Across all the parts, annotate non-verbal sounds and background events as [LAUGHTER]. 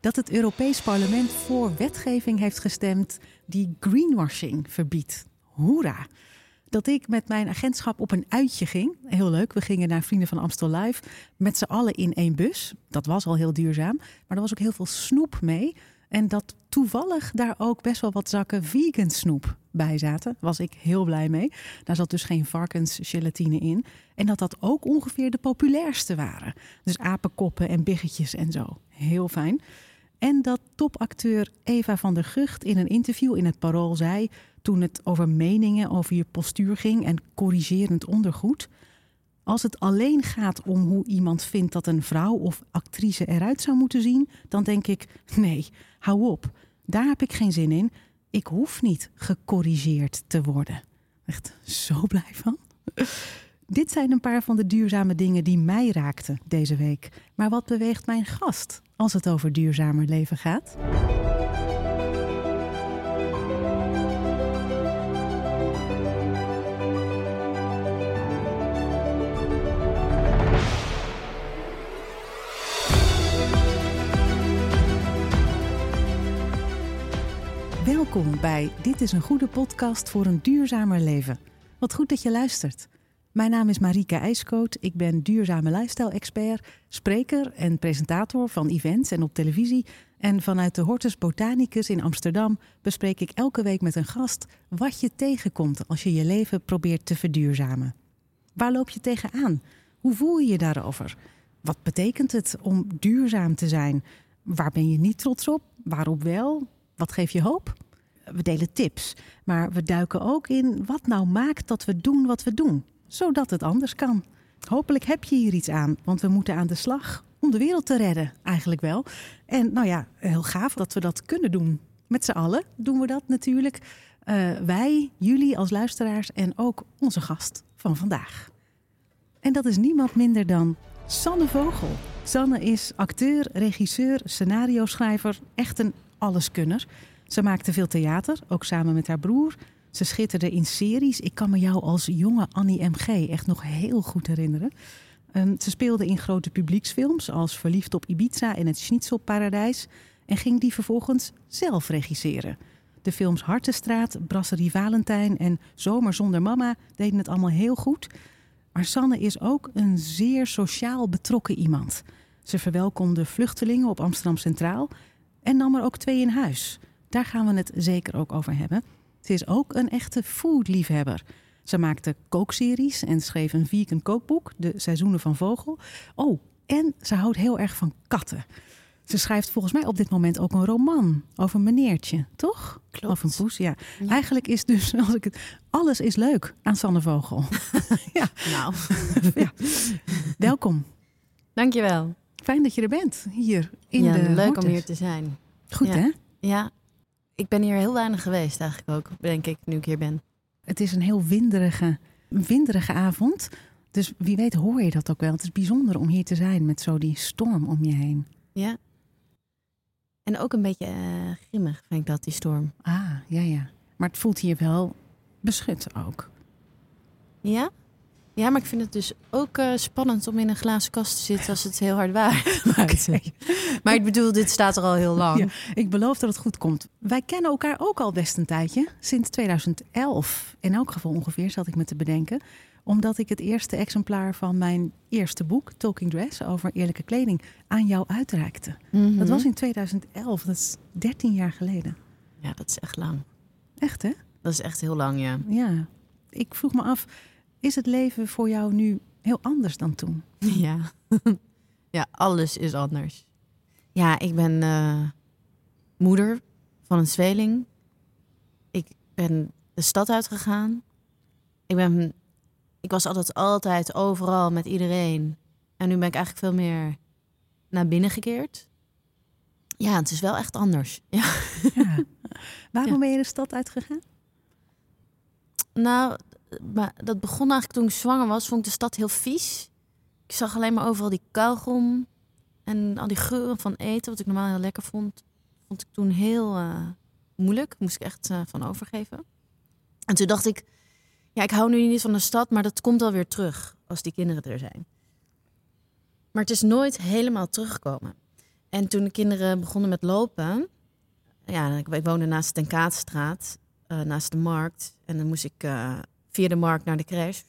dat het Europees Parlement voor wetgeving heeft gestemd die greenwashing verbiedt. Hoera! Dat ik met mijn agentschap op een uitje ging. Heel leuk, we gingen naar Vrienden van Amstel Live met z'n allen in één bus. Dat was al heel duurzaam, maar er was ook heel veel snoep mee. En dat toevallig daar ook best wel wat zakken vegan snoep bij zaten. Was ik heel blij mee. Daar zat dus geen varkensgelatine in. En dat dat ook ongeveer de populairste waren. Dus apenkoppen en biggetjes en zo. Heel fijn. En dat topacteur Eva van der Gucht in een interview in het Parool zei... toen het over meningen over je postuur ging en corrigerend ondergoed... Als het alleen gaat om hoe iemand vindt dat een vrouw of actrice eruit zou moeten zien, dan denk ik: nee, hou op. Daar heb ik geen zin in. Ik hoef niet gecorrigeerd te worden. Echt zo blij van. Dit zijn een paar van de duurzame dingen die mij raakten deze week. Maar wat beweegt mijn gast als het over duurzamer leven gaat? Welkom bij Dit is een goede podcast voor een duurzamer leven. Wat goed dat je luistert. Mijn naam is Marike IJskoot. Ik ben duurzame lifestyle-expert, spreker en presentator van events en op televisie. En vanuit de Hortus Botanicus in Amsterdam bespreek ik elke week met een gast wat je tegenkomt als je je leven probeert te verduurzamen. Waar loop je tegenaan? Hoe voel je je daarover? Wat betekent het om duurzaam te zijn? Waar ben je niet trots op? Waarop wel? Wat geeft je hoop? We delen tips, maar we duiken ook in wat nou maakt dat we doen wat we doen, zodat het anders kan. Hopelijk heb je hier iets aan, want we moeten aan de slag om de wereld te redden, eigenlijk wel. En nou ja, heel gaaf dat we dat kunnen doen. Met z'n allen doen we dat natuurlijk. Uh, wij, jullie als luisteraars en ook onze gast van vandaag. En dat is niemand minder dan Sanne Vogel. Sanne is acteur, regisseur, scenario-schrijver, echt een alleskunner. Ze maakte veel theater, ook samen met haar broer. Ze schitterde in series. Ik kan me jou als jonge Annie M.G. echt nog heel goed herinneren. Um, ze speelde in grote publieksfilms als Verliefd op Ibiza en Het Schnitzelparadijs. En ging die vervolgens zelf regisseren. De films Hartenstraat, Brasserie Valentijn en Zomer zonder mama deden het allemaal heel goed. Maar Sanne is ook een zeer sociaal betrokken iemand. Ze verwelkomde vluchtelingen op Amsterdam Centraal en nam er ook twee in huis. Daar gaan we het zeker ook over hebben. Ze is ook een echte foodliefhebber. Ze maakte kookseries en schreef een vegan kookboek, De Seizoenen van Vogel. Oh, en ze houdt heel erg van katten. Ze schrijft volgens mij op dit moment ook een roman over een meneertje, toch? Klopt. Of een poes, ja. Eigenlijk is dus, [LAUGHS] als ik het, alles is leuk aan Sanne Vogel. [LAUGHS] ja. Nou. [LAUGHS] ja. Welkom. Dankjewel. Fijn dat je er bent, hier in ja, de leuk om hier te zijn. Goed, ja. hè? Ja, ik ben hier heel weinig geweest eigenlijk ook, denk ik, nu ik hier ben. Het is een heel winderige, winderige avond. Dus wie weet hoor je dat ook wel. Het is bijzonder om hier te zijn met zo die storm om je heen. Ja. En ook een beetje uh, grimmig vind ik dat, die storm. Ah, ja, ja. Maar het voelt hier wel beschut ook. Ja? Ja, maar ik vind het dus ook uh, spannend om in een glazen kast te zitten als het heel hard waait. [LAUGHS] Okay. maar ik bedoel, dit staat er al heel lang. Ja, ik beloof dat het goed komt. Wij kennen elkaar ook al best een tijdje. Sinds 2011. In elk geval ongeveer, zat ik me te bedenken. Omdat ik het eerste exemplaar van mijn eerste boek, Talking Dress, over eerlijke kleding, aan jou uitreikte. Mm -hmm. Dat was in 2011. Dat is 13 jaar geleden. Ja, dat is echt lang. Echt, hè? Dat is echt heel lang, ja. Ja. Ik vroeg me af, is het leven voor jou nu heel anders dan toen? [LAUGHS] Ja, [LAUGHS] ja alles is anders. Ja, ik ben uh, moeder van een tweeling. Ik ben de stad uitgegaan. Ik, ben, ik was altijd, altijd overal met iedereen. En nu ben ik eigenlijk veel meer naar binnen gekeerd. Ja, het is wel echt anders. [LAUGHS] Ja. ja. Waarom ja. ben je de stad uitgegaan? Nou, maar dat begon eigenlijk toen ik zwanger was. Vond ik de stad heel vies. Ik zag alleen maar overal die kauwgom. En al die geuren van eten, wat ik normaal heel lekker vond. Vond ik toen heel uh, moeilijk. Moest ik echt uh, van overgeven. En toen dacht ik, ja, ik hou nu niet van de stad, maar dat komt wel weer terug als die kinderen er zijn. Maar het is nooit helemaal teruggekomen. En toen de kinderen begonnen met lopen, ja, ik, woonde naast de Tenkaatstraat, eh naast de markt. En dan moest ik eh, via de markt naar de crash.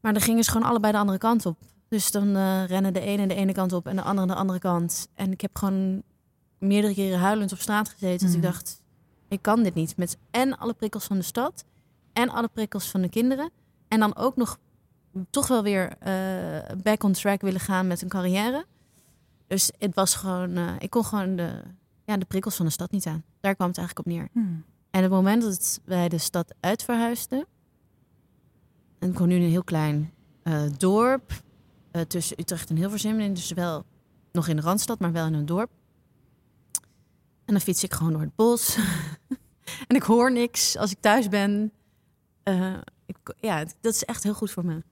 Maar dan gingen ze gewoon allebei de andere kant op. Dus dan eh, rennen de ene de ene kant op en de andere de andere kant. En ik heb gewoon meerdere keren huilend op straat gezeten. Dus ik Mhm. dacht, ik kan dit niet. Met en alle prikkels van de stad en alle prikkels van de kinderen. En dan ook nog toch wel weer eh, back on track willen gaan met een carrière. Dus het was gewoon, eh, ik kon gewoon de, ja, de prikkels van de stad niet aan. Daar kwam het eigenlijk op neer. Hmm. En op het moment dat wij de stad uitverhuisden, en ik woon nu in een heel klein eh, dorp eh, tussen Utrecht en Hilversum, en dus wel nog in de randstad, maar wel in een dorp. En dan fiets ik gewoon door het bos. [LAUGHS] en ik hoor niks als ik thuis ben. Eh, ik, ja, dat is echt heel goed voor me.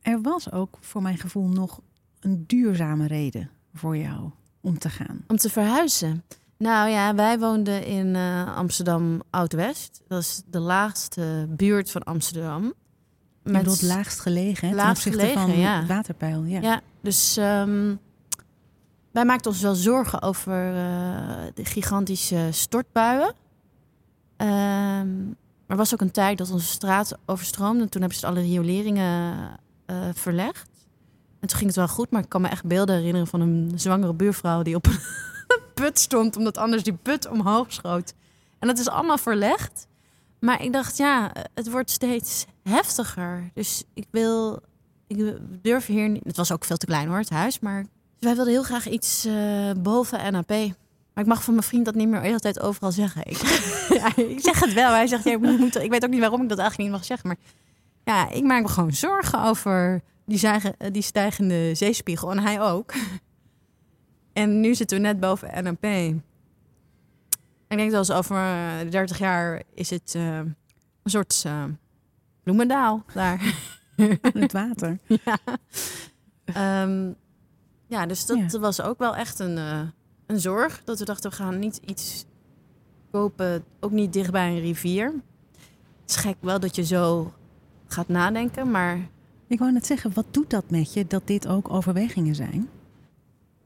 Er was ook voor mijn gevoel nog een duurzame reden voor jou om te gaan. Om te verhuizen. Nou ja, wij woonden in Amsterdam Oud-West. Dat is de laagste buurt van Amsterdam. Je bedoelt laagst gelegen, hè, Laagst ten opzichte gelegen, van ja. het waterpeil. Ja. Ja, dus ehm, wij maakten ons wel zorgen over eh, de gigantische stortbuien. Ehm, er was ook een tijd dat onze straat overstroomde. Toen hebben ze alle rioleringen eh, verlegd. En toen ging het wel goed, maar ik kan me echt beelden herinneren van een zwangere buurvrouw die op [LAUGHS] een put stond, omdat anders die put omhoog schoot. En dat is allemaal verlegd. Maar ik dacht, ja, het wordt steeds heftiger. Dus ik wil, ik durf hier niet. Het was ook veel te klein hoor, het huis. Maar dus wij wilden heel graag iets eh, boven NAP. Maar ik mag van mijn vriend dat niet meer de hele tijd overal zeggen. Ik, [LAUGHS] ja, ik zeg het wel. Hij zegt, ja, ik, moet, ik weet ook niet waarom ik dat eigenlijk niet mag zeggen. Maar ja, ik maak me gewoon zorgen over die, zijge- die stijgende zeespiegel. En hij ook. [LAUGHS] En nu zitten we net boven NAP. Ik denk dat als over eh, 30 jaar is het eh, een soort eh, bloemendaal daar. [LAUGHS] Aan het water. [LAUGHS] ja. Ehm, ja, dus dat Ja. was ook wel echt een, eh, een zorg. Dat we dachten, we gaan niet iets kopen, ook niet dicht bij een rivier. Het is gek wel dat je zo gaat nadenken, maar... Ik wou net zeggen, wat doet dat met je dat dit ook overwegingen zijn?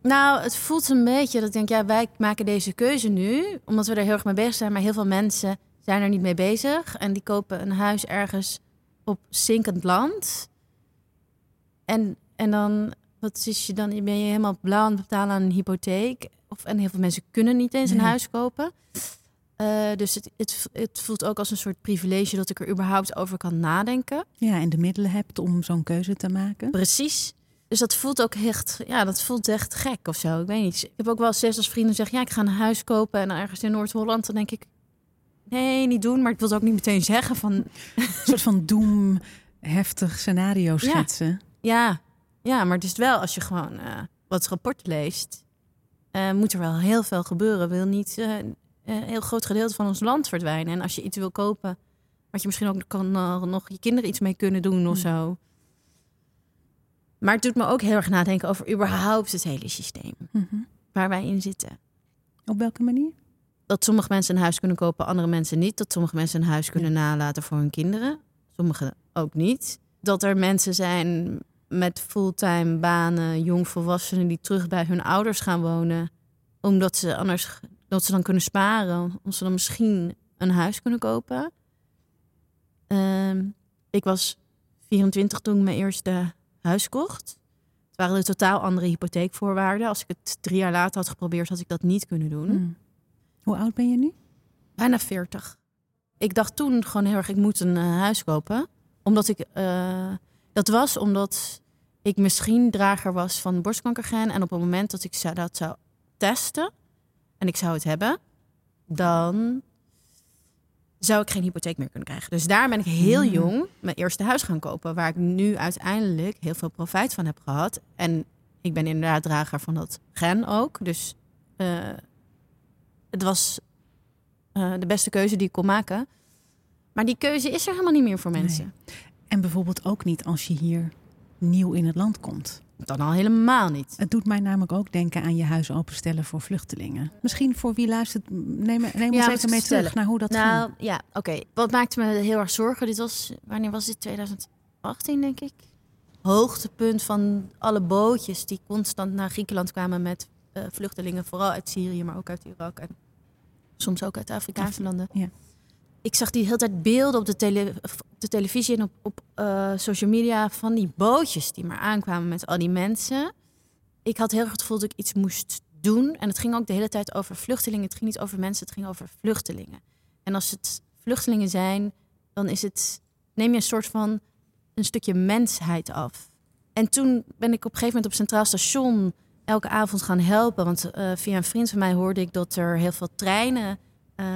Nou, het voelt een beetje dat ik denk, ja, wij maken deze keuze nu, omdat we er heel erg mee bezig zijn. Maar heel veel mensen zijn er niet mee bezig. En die kopen een huis ergens op zinkend land. En, en dan, wat is je dan? Ben je helemaal blauw aan het betalen aan een hypotheek. Of, en heel veel mensen kunnen niet eens een Nee. huis kopen. Eh, dus het, het, het voelt ook als een soort privilege dat ik er überhaupt over kan nadenken. Ja, en de middelen hebt om zo'n keuze te maken. Precies. Dus dat voelt ook echt, ja, dat voelt echt gek of zo. Ik weet niet. Ik heb ook wel zes als vrienden zeggen, ja, ik ga een huis kopen en ergens in Noord-Holland. Dan denk ik, nee, niet doen. Maar ik wil het ook niet meteen zeggen van, Een soort van doem, heftig scenario schetsen. ja, ja, maar het is wel als je gewoon eh, wat rapporten leest, eh, moet er wel heel veel gebeuren. Wil niet eh, een heel groot gedeelte van ons land verdwijnen. En als je iets wil kopen, wat je misschien ook kan nog je kinderen iets mee kunnen doen of Mm. Maar het doet me ook heel erg nadenken over überhaupt het hele systeem Mhm. waar wij in zitten. Op welke manier? Dat sommige mensen een huis kunnen kopen, andere mensen niet. Dat sommige mensen een huis kunnen nalaten voor hun kinderen. Sommige ook niet. Dat er mensen zijn met fulltime banen, jongvolwassenen die terug bij hun ouders gaan wonen. Omdat ze anders dat ze dan kunnen sparen. Omdat ze dan misschien een huis kunnen kopen. Ehm, ik was 24 toen ik mijn eerste huis kocht. Het waren de totaal andere hypotheekvoorwaarden. Als ik het drie jaar later had geprobeerd, had ik dat niet kunnen doen. Hmm. Hoe oud ben je nu? Bijna 40. Ik dacht toen gewoon heel erg, ik moet een eh, huis kopen. Omdat ik, eh, dat was omdat ik misschien drager was van borstkankergen. En op het moment dat ik zou, dat zou testen en ik zou het hebben, dan zou ik geen hypotheek meer kunnen krijgen. Dus daar ben ik heel Hmm. jong mijn eerste huis gaan kopen. Waar ik nu uiteindelijk heel veel profijt van heb gehad. En ik ben inderdaad drager van dat gen ook. Dus eh, het was eh, de beste keuze die ik kon maken. Maar die keuze is er helemaal niet meer voor mensen. En bijvoorbeeld ook niet als je hier nieuw in het land komt. Dan al helemaal niet. Het doet mij namelijk ook denken aan je huis openstellen voor vluchtelingen. Misschien voor wie luistert, neem, neem ons moet even mee stellen. terug naar hoe dat nou ging. ja, oké. Wat maakte me heel erg zorgen? Dit was, wanneer was dit? 2018 denk ik. Hoogtepunt van alle bootjes die constant naar Griekenland kwamen met eh, vluchtelingen, vooral uit Syrië, maar ook uit Irak en soms ook uit de Afrikaanse landen. Ja. Ik zag die hele tijd beelden op de, tele, de televisie en op, op eh, social media van die bootjes die maar aankwamen met al die mensen. Ik had heel erg het gevoel dat ik iets moest doen. En het ging ook de hele tijd over vluchtelingen. Het ging niet over mensen, het ging over vluchtelingen. En als het vluchtelingen zijn, dan is het, neem je een soort van een stukje mensheid af. En toen ben ik op een gegeven moment op Centraal Station elke avond gaan helpen. Want eh, via een vriend van mij hoorde ik dat er heel veel treinen eh,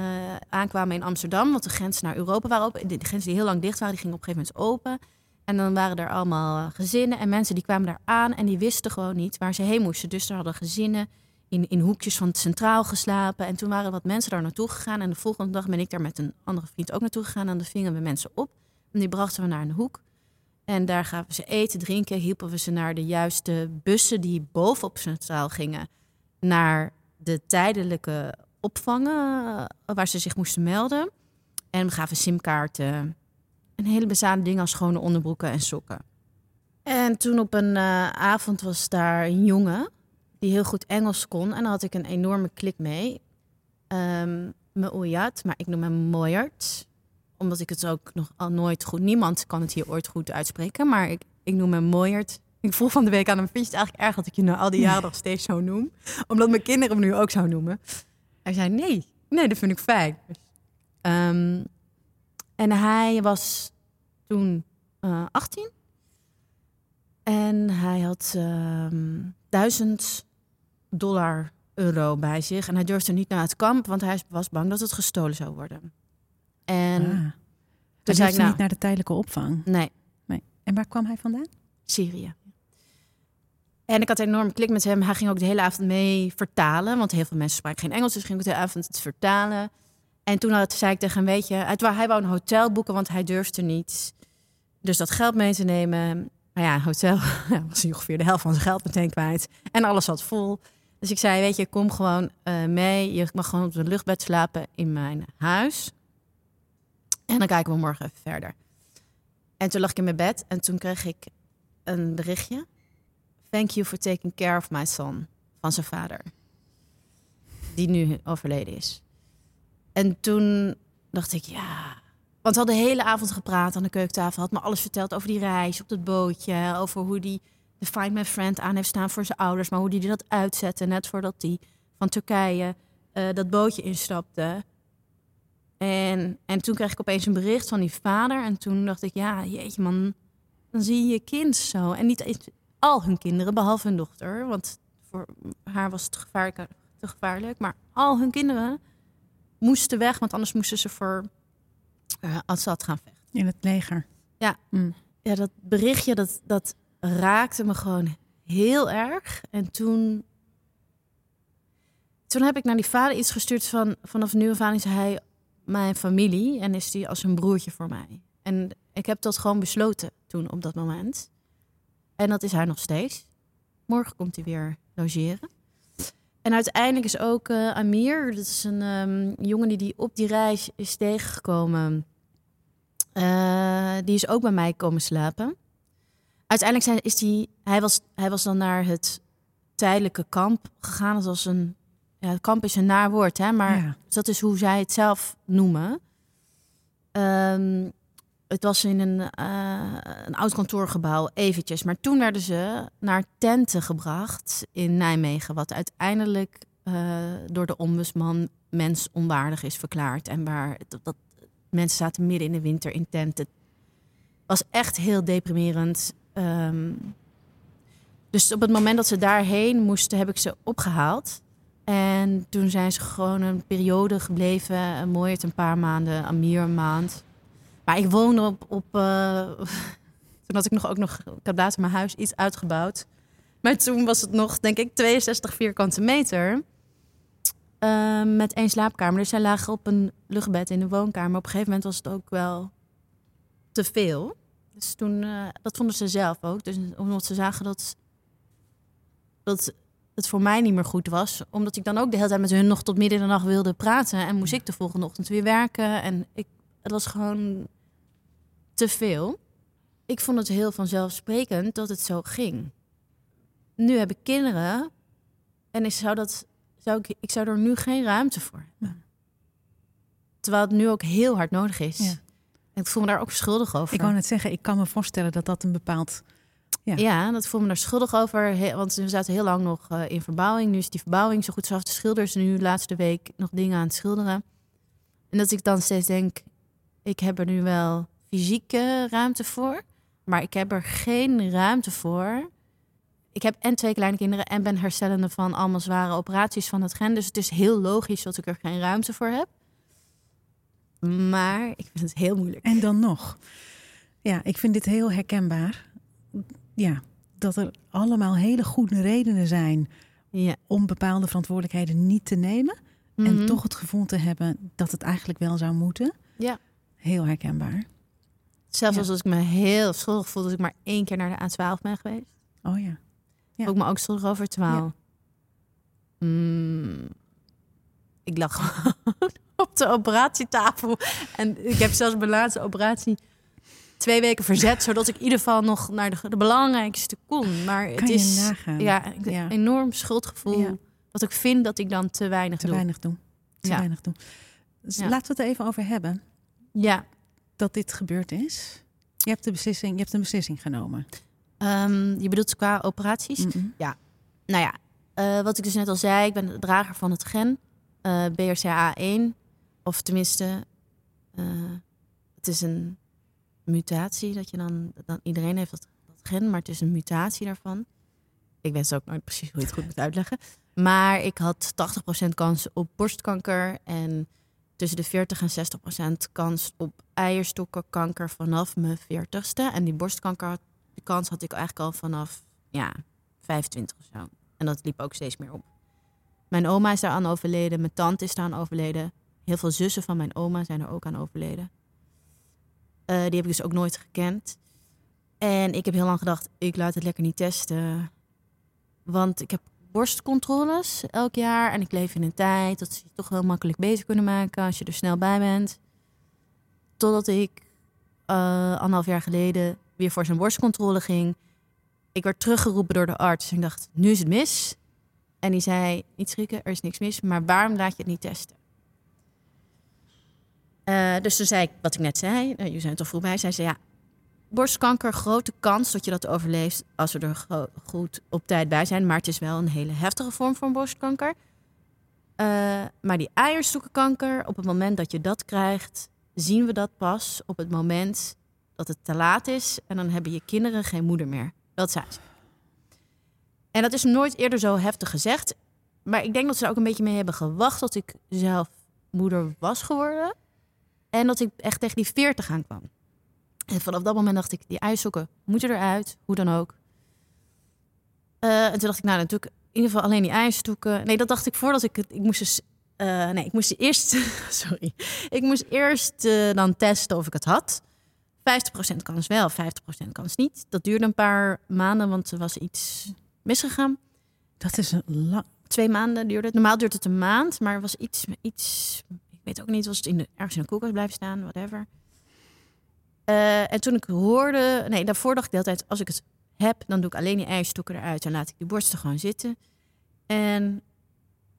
aankwamen in Amsterdam. Want de grenzen naar Europa waren open. De, grenzen die heel lang dicht waren, die gingen op een gegeven moment open. En dan waren er allemaal gezinnen en mensen die kwamen daar aan en die wisten gewoon niet waar ze heen moesten. Dus er hadden gezinnen in, in hoekjes van het centraal geslapen. En toen waren wat mensen daar naartoe gegaan. En de volgende dag ben ik daar met een andere vriend ook naartoe gegaan. En dan vingen we mensen op. En die brachten we naar een hoek. En daar gaven ze eten, drinken, hielpen we ze naar de juiste bussen die bovenop centraal gingen. Naar de tijdelijke opvangen eh, waar ze zich moesten melden. En we gaven simkaarten. Een hele bezade dingen als schone onderbroeken en sokken. En toen op een eh, avond was daar een jongen die heel goed Engels kon. En daar had ik een enorme klik mee. Um, Oyat, maar ik noem hem Moyert. Omdat ik het ook nog al nooit goed... Niemand kan het hier ooit goed uitspreken, maar ik, ik noem hem Moyert. Ik vroeg van de week aan hem, vind je het eigenlijk erg dat ik je nou al die jaren [LAUGHS] nog steeds zo noem? Omdat mijn kinderen me nu ook zo noemen. Hij zei, nee, nee, dat vind ik fijn. Um, en hij was toen uh, 18. En hij had um, duizend dollar euro bij zich. En hij durfde niet naar het kamp, want hij was bang dat het gestolen zou worden. En Ah. toen Hij zei ik, durfde nou, niet naar de tijdelijke opvang. nee, Nee. En waar kwam hij vandaan? Syrië. En ik had een enorme klik met hem. Hij ging ook de hele avond mee vertalen. Want heel veel mensen spraken geen Engels. Dus ging ik de hele avond het vertalen. En toen had, zei ik tegen hem, weet je... Hij wou een hotel boeken, want hij durfde niet. Dus dat geld mee te nemen. Maar ja, hotel [LAUGHS] ja, was ongeveer de helft van zijn geld meteen kwijt. En alles zat vol. Dus ik zei, weet je, kom gewoon eh, mee. Je mag gewoon op een luchtbed slapen in mijn huis. En dan kijken we morgen verder. En toen lag ik in mijn bed en toen kreeg ik een berichtje. Thank you for taking care of my son. Van zijn vader. Die nu overleden is. En toen dacht ik, ja... Want we hadden de hele avond gepraat aan de keukentafel. Had me alles verteld over die reis op het bootje. Over hoe die de Find My Friend aan heeft staan voor zijn ouders. Maar hoe die dat uitzette net voordat hij van Turkije eh, dat bootje instapte. En, en toen kreeg ik opeens een bericht van die vader. En toen dacht ik, ja, jeetje man, dan zie je je kind zo. En niet al hun kinderen, behalve hun dochter. Want voor haar was het gevaarlijk, te gevaarlijk. Maar al hun kinderen moesten weg, want anders moesten ze voor eh, Assad gaan vechten. In het leger. Ja. Mm. Ja, dat berichtje, dat, dat raakte me gewoon heel erg. En toen... Toen heb ik naar die vader iets gestuurd van... Vanaf nu af aan is hij mijn familie en is die als een broertje voor mij. En ik heb dat gewoon besloten toen op dat moment. En dat is hij nog steeds. Morgen komt hij weer logeren. En uiteindelijk is ook eh, Amir, dat is een ehm, jongen die, die op die reis is tegengekomen. Eh, die is ook bij mij komen slapen. Uiteindelijk zijn, is die, hij, was, hij was dan naar het tijdelijke kamp gegaan. Dat was een, ja, het kamp is een naar woord, hè, maar Ja. dat is hoe zij het zelf noemen. Ehm, het was in een, eh, een oud kantoorgebouw, eventjes. Maar toen werden ze naar tenten gebracht in Nijmegen. Wat uiteindelijk eh, door de ombudsman mensonwaardig is verklaard. En waar dat, mensen zaten midden in de winter in tenten. was echt heel deprimerend. Ehm, dus op het moment dat ze daarheen moesten, heb ik ze opgehaald. En toen zijn ze gewoon een periode gebleven. Een mooi het een paar maanden, een maand. Maar ik woonde op... op eh, [LAUGHS] toen had ik nog ook nog... Ik had later mijn huis iets uitgebouwd. Maar toen was het nog, denk ik, 62 vierkante meter. eh, met één slaapkamer. Dus zij lagen op een luchtbed in de woonkamer. Op een gegeven moment was het ook wel te veel. Dus toen, eh, dat vonden ze zelf ook. Dus omdat ze zagen dat, dat het voor mij niet meer goed was. Omdat ik dan ook de hele tijd met hun nog tot midden in de nacht wilde praten. En moest ik de volgende ochtend weer werken. En ik, het was gewoon te veel. Ik vond het heel vanzelfsprekend dat het zo ging. Nu heb ik kinderen. En ik zou, dat, zou ik, ik zou er nu geen ruimte voor hebben. Terwijl het nu ook heel hard nodig is. Ja. En ik voel me daar ook schuldig over. Ik wou net zeggen, ik kan me voorstellen dat dat een bepaald... Ja. Ja, dat voel me daar schuldig over. Want we zaten heel lang nog eh, in verbouwing. Nu is die verbouwing zo goed als af. De schilders nu de laatste week nog dingen aan het schilderen. En dat ik dan steeds denk, ik heb er nu wel fysieke ruimte voor. Maar ik heb er geen ruimte voor. Ik heb en twee kleine kinderen en ben herstellende van allemaal zware operaties van het gen. Dus het is heel logisch dat ik er geen ruimte voor heb. Maar ik vind het heel moeilijk. En dan nog. Ja, ik vind dit heel herkenbaar. Ja, dat er allemaal hele goede redenen zijn Ja. om bepaalde verantwoordelijkheden niet te nemen. En Mhm. toch het gevoel te hebben dat het eigenlijk wel zou moeten. Ja. Heel herkenbaar. Zelfs Ja. als ik me heel schuldig voel dat ik maar één keer naar de A12 ben geweest. Oh ja. Ja. Voel ik me ook schuldig over, terwijl... Mm, ik lag gewoon [LAUGHS] op de operatietafel. En ik heb zelfs mijn laatste operatie twee weken verzet... zodat ik in ieder geval nog naar de, de belangrijkste kon. Maar het is nagaan. ja, Ja. een enorm schuldgevoel... Ja. dat ik vind dat ik dan te weinig Te doe. weinig doen. Te Ja. weinig doen. Dus Ja. laten we het er even over hebben. Ja, Dat dit gebeurd is. Je hebt de beslissing, je hebt een beslissing genomen. Ehm, je bedoelt qua operaties? Mhm. Nou ja, eh, wat ik dus net al zei, ik ben de drager van het gen eh BRCA1. Of tenminste, eh, het is een mutatie dat je dan, dan iedereen heeft dat, dat gen, maar het is een mutatie daarvan. Ik weet ook nooit precies hoe je het goed moet uitleggen. Maar ik had 80% kans op borstkanker en tussen de 40 en 60% kans op eierstokkenkanker vanaf mijn 40ste. En die borstkanker, kans had ik eigenlijk al vanaf ja, 25 of zo. En dat liep ook steeds meer op. Mijn oma is daar aan overleden. Mijn tante is daar aan overleden. Heel veel zussen van mijn oma zijn er ook aan overleden. Eh, die heb ik dus ook nooit gekend. En ik heb heel lang gedacht, ik laat het lekker niet testen. Want ik heb borstcontroles elk jaar. En ik leef in een tijd dat ze je toch wel makkelijk beter kunnen maken als je er snel bij bent. Totdat ik eh anderhalf jaar geleden weer voor zijn borstcontrole ging. Ik werd teruggeroepen door de arts. En ik dacht, nu is het mis. En die zei, niet schrikken, er is niks mis. Maar waarom laat je het niet testen? Eh, dus toen zei ik wat ik net zei. Nou, jullie zijn toch vroeg bij. Zei, ja, borstkanker, grote kans dat je dat overleeft... als we er goed op tijd bij zijn. Maar het is wel een hele heftige vorm van borstkanker. Eh, maar die eierstokkenkanker, op het moment dat je dat krijgt... zien we dat pas op het moment dat het te laat is. En dan hebben je kinderen geen moeder meer. Dat zei ze. En dat is nooit eerder zo heftig gezegd. Maar ik denk dat ze er ook een beetje mee hebben gewacht tot ik zelf moeder was geworden. En dat ik echt tegen die 40 aan kwam. En vanaf dat moment dacht ik, die ijssokken moeten eruit, hoe dan ook. Eh, en toen dacht ik, nou natuurlijk in ieder geval alleen die ijsstokken. Nee, dat dacht ik voordat ik het... Ik moest dus... eh, nee, ik moest eerst... [LAUGHS] sorry. Ik moest eerst eh, dan testen of ik het had. 50% kans wel, 50% kans niet. Dat duurde een paar maanden, want er was iets misgegaan. Dat is een lang. Twee maanden duurde het. Normaal duurt het een maand, maar er was iets, iets ik weet ook niet, was het in de, ergens in de koelkast blijven staan, whatever. Eh, en toen ik hoorde, nee, daarvoor dacht ik de hele tijd, als ik het heb, dan doe ik alleen die eierstokken eruit en laat ik die borsten gewoon zitten. En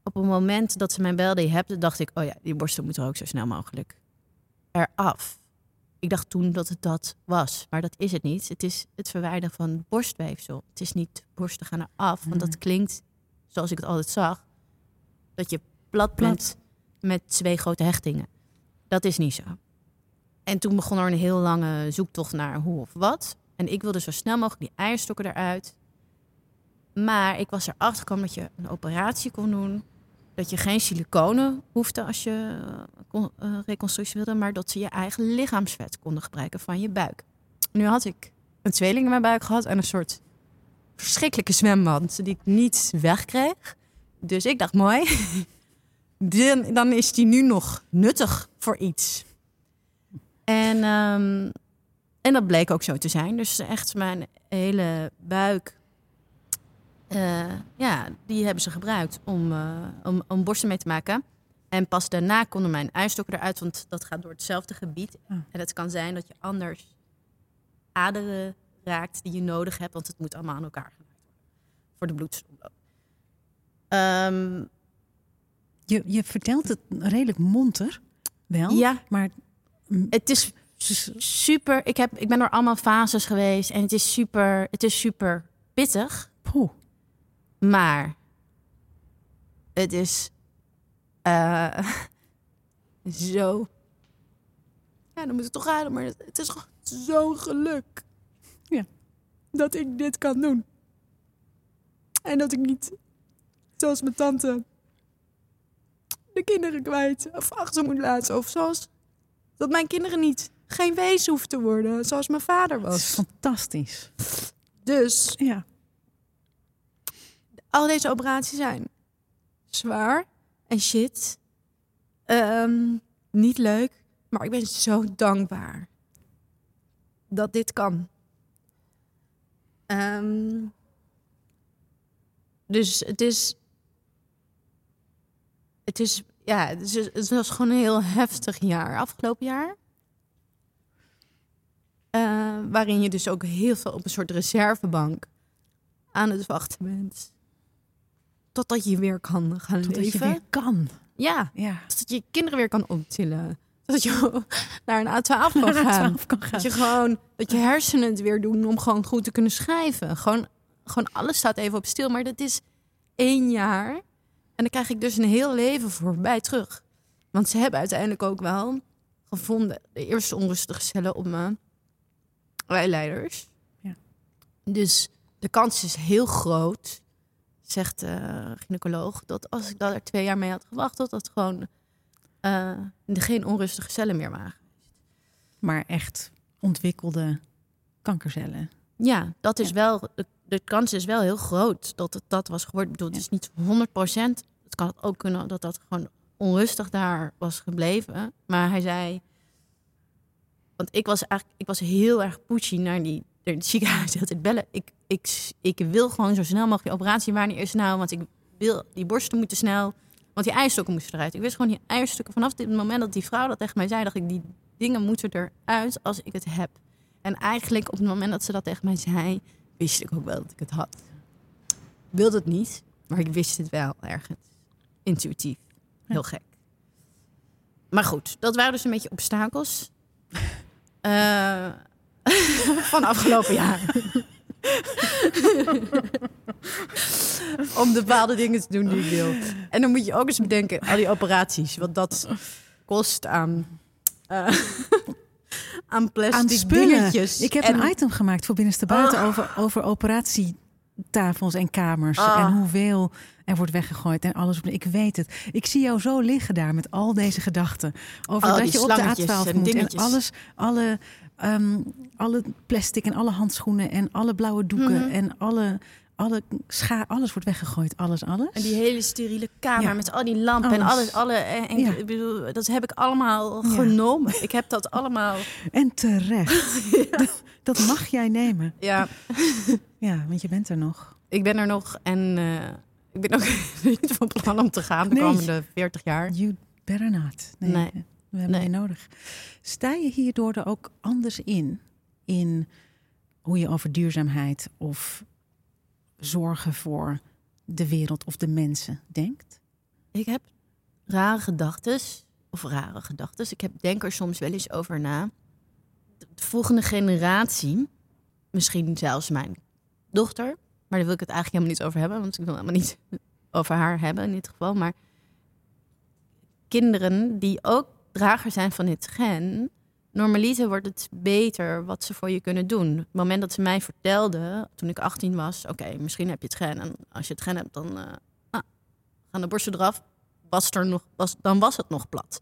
op het moment dat ze mij belde, je hebt dacht ik, oh ja, die borsten moeten ook zo snel mogelijk eraf. Ik dacht toen dat het dat was, maar dat is het niet. Het is het verwijderen van borstweefsel. Het is niet borsten gaan eraf, want dat klinkt zoals ik het altijd zag, dat je plat bent met twee grote hechtingen. Dat is niet zo. En toen begon er een heel lange zoektocht naar hoe of wat. En ik wilde zo snel mogelijk die eierstokken eruit. Maar ik was erachter gekomen dat je een operatie kon doen. Dat je geen siliconen hoefde als je eh, eh, reconstructie wilde. Maar dat ze je eigen lichaamsvet konden gebruiken van je buik. Nu had ik een tweeling in mijn buik gehad en een soort verschrikkelijke zwemband die ik niet wegkreeg. Dus ik dacht, mooi. [LAUGHS] Dan is die nu nog nuttig voor iets. En, ehm, en dat bleek ook zo te zijn. Dus echt mijn hele buik. eh, ja, die hebben ze gebruikt om, eh, om, om borsten mee te maken. En pas daarna konden mijn eierstokken eruit, want dat gaat door hetzelfde gebied. Ah. En het kan zijn dat je anders aderen raakt die je nodig hebt, want het moet allemaal aan elkaar gemaakt worden voor de bloedsomloop. Ehm, Je, je vertelt het redelijk monter, wel. ja, Maar het is super. Ik, heb, ik ben door allemaal fases geweest en het is super, het is super pittig. poeh, Maar het is eh, [LAUGHS] zo. Ja, dan moet het toch gaan, maar het is gewoon zo'n geluk. Ja. Dat ik dit kan doen. En dat ik niet, zoals mijn tante, de kinderen kwijt of achter moet laten. Of zoals dat mijn kinderen niet geen wezen hoeven te worden, zoals mijn vader het is was. fantastisch. Dus Ja. al deze operaties zijn zwaar en shit. Ehm, niet leuk, maar ik ben zo dankbaar dat dit kan. Ehm, dus het is. Het is. Ja, het, is, het was gewoon een heel heftig jaar, afgelopen jaar. Eh, waarin je dus ook heel veel op een soort reservebank aan het wachten bent. Totdat je weer kan gaan Totdat leven. je weer kan. Ja, Ja. dat je kinderen weer kan optillen. Dat je [LAUGHS] naar een A12 kan gaan. Af kan gaan. Dat je gewoon, dat je hersenen het weer doen om gewoon goed te kunnen schrijven. Gewoon, gewoon alles staat even op stil. Maar dat is één jaar. En dan krijg ik dus een heel leven voorbij terug. Want ze hebben uiteindelijk ook wel gevonden de eerste onrustige cellen op mijn eileiders. Ja. Dus de kans is heel groot, zegt de gynaecoloog, dat als ik dat er twee jaar mee had gewacht, dat dat gewoon eh, geen onrustige cellen meer waren. Maar echt ontwikkelde kankercellen. Ja, dat is Ja. wel. De, de kans is wel heel groot dat het dat was geworden. Ik bedoel, het is niet 100% Het kan ook kunnen dat dat gewoon onrustig daar was gebleven. Maar hij zei. Want ik was eigenlijk ik was heel erg pushy naar die naar het ziekenhuis de hele tijd bellen. Ik, ik, ik wil gewoon zo snel mogelijk die operatie. Wanneer is het nou? Want ik wil die borsten moeten snel. Want die eierstokken moesten eruit. Ik wist gewoon die eierstokken. Vanaf het moment dat die vrouw dat tegen mij zei, dacht ik, die dingen moeten eruit als ik het heb. En eigenlijk op het moment dat ze dat tegen mij zei, wist ik ook wel dat ik het had. Ik wilde het niet, maar ik wist het wel ergens. Intuïtief. Heel gek. Maar goed, dat waren dus een beetje obstakels. [LAUGHS] Eh, [LAUGHS] van afgelopen jaar. [LAUGHS] Om bepaalde dingen te doen die ik wil. En dan moet je ook eens bedenken, al die operaties, wat dat kost aan, eh, aan plastic Aan spullen. dingetjes. Ik heb En- een item gemaakt voor Binnenste Buiten over, over operatietafels en kamers. Ah. En hoeveel er wordt weggegooid en alles. Ik weet het. Ik zie jou zo liggen daar met al deze gedachten. Over Oh, dat je op de slangetjes A12 en moet. En alles, alle, ehm, alle plastic en alle handschoenen en alle blauwe doeken. Mhm. En alle, alle scha alles wordt weggegooid. Alles, alles. En die hele steriele kamer Ja. met al die lampen en Alles. Alle, en, en- Ja. ik bedoel, dat heb ik allemaal Ja. genomen. Ik heb dat allemaal. [LAUGHS] En terecht. [LAUGHS] dat, dat mag jij nemen. Ja, [LAUGHS] Ja, want je bent er nog. ik ben er nog en eh, ik ben ook niet van plan om te gaan de Nee. komende 40 jaar. You better not. Nee, Nee. we hebben Nee. je nodig. Sta je hierdoor er ook anders in? In hoe je over duurzaamheid of zorgen voor de wereld of de mensen denkt? Ik heb rare gedachten. Of rare gedachten. Ik heb, denk er soms wel eens over na. De volgende generatie, misschien zelfs mijn dochter, maar daar wil ik het eigenlijk helemaal niet over hebben, want ik wil helemaal niet [LAUGHS] over haar hebben in dit geval. Maar kinderen die ook drager zijn van dit gen, normaliter wordt het beter wat ze voor je kunnen doen. Het moment dat ze mij vertelde, toen ik 18 was, oké, misschien heb je het gen. En als je het gen hebt, dan eh, nou, gaan de borsten eraf. Was er nog, was, dan was het nog plat.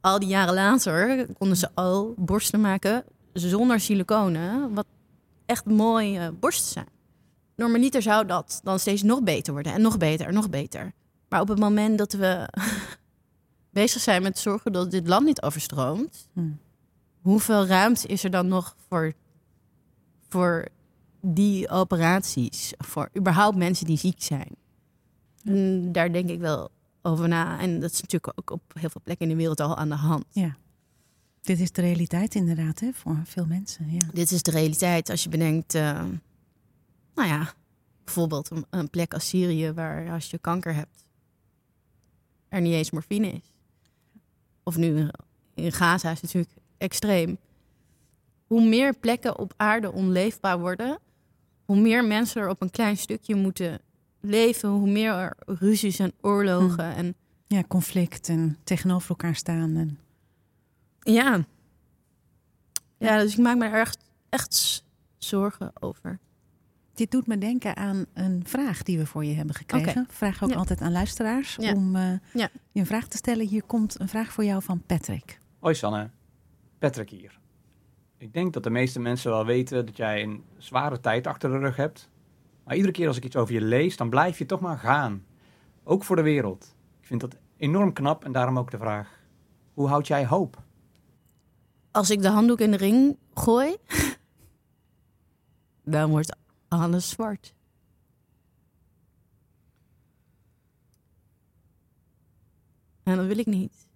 Al die jaren later konden ze al borsten maken zonder siliconen, wat echt mooie borsten zijn. Normaliter zou dat dan steeds nog beter worden en nog beter en nog beter. Maar op het moment dat we bezig zijn met zorgen dat dit land niet overstroomt, Hm. hoeveel ruimte is er dan nog voor, voor die operaties? Voor überhaupt mensen die ziek zijn? Mm, Daar denk ik wel over na. En dat is natuurlijk ook op heel veel plekken in de wereld al aan de hand. Dit is de realiteit inderdaad hè, voor veel mensen. Ja. Dit is de realiteit als je bedenkt, eh, nou ja, bijvoorbeeld een, een plek als Syrië, waar als je kanker hebt, er niet eens morfine is. Of nu in- Gaza is het natuurlijk extreem. Hoe meer plekken op aarde onleefbaar worden, hoe meer mensen er op een klein stukje moeten leven, hoe meer er ruzies en oorlogen en Ja, conflict en tegenover elkaar staan. En... Ja. Ja, dus ik maak me er echt, echt zorgen over. Dit doet me denken aan een vraag die we voor je hebben gekregen. Vraag ook Ja. altijd aan luisteraars Ja. om eh, Ja. je een vraag te stellen. Hier komt een vraag voor jou van Patrick. Hoi Sanne, Patrick hier. Ik denk dat de meeste mensen wel weten dat jij een zware tijd achter de rug hebt. Maar iedere keer als ik iets over je lees, dan blijf je toch maar gaan. Ook voor de wereld. Ik vind dat enorm knap en daarom ook de vraag. Hoe houd jij hoop? Als ik de handdoek in de ring gooi, [LAUGHS] dan wordt alles zwart. En dat wil ik niet.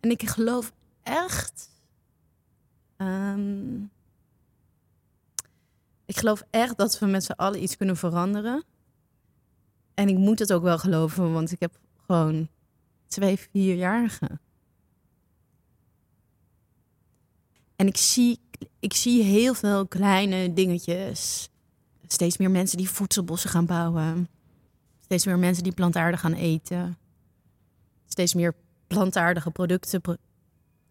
En ik geloof echt. ehm, ik geloof echt dat we met z'n allen iets kunnen veranderen. En ik moet het ook wel geloven, want ik heb gewoon twee vierjarigen. En ik zie, ik zie heel veel kleine dingetjes. Steeds meer mensen die voedselbossen gaan bouwen. Steeds meer mensen die plantaardig gaan eten. Steeds meer plantaardige producten. pro-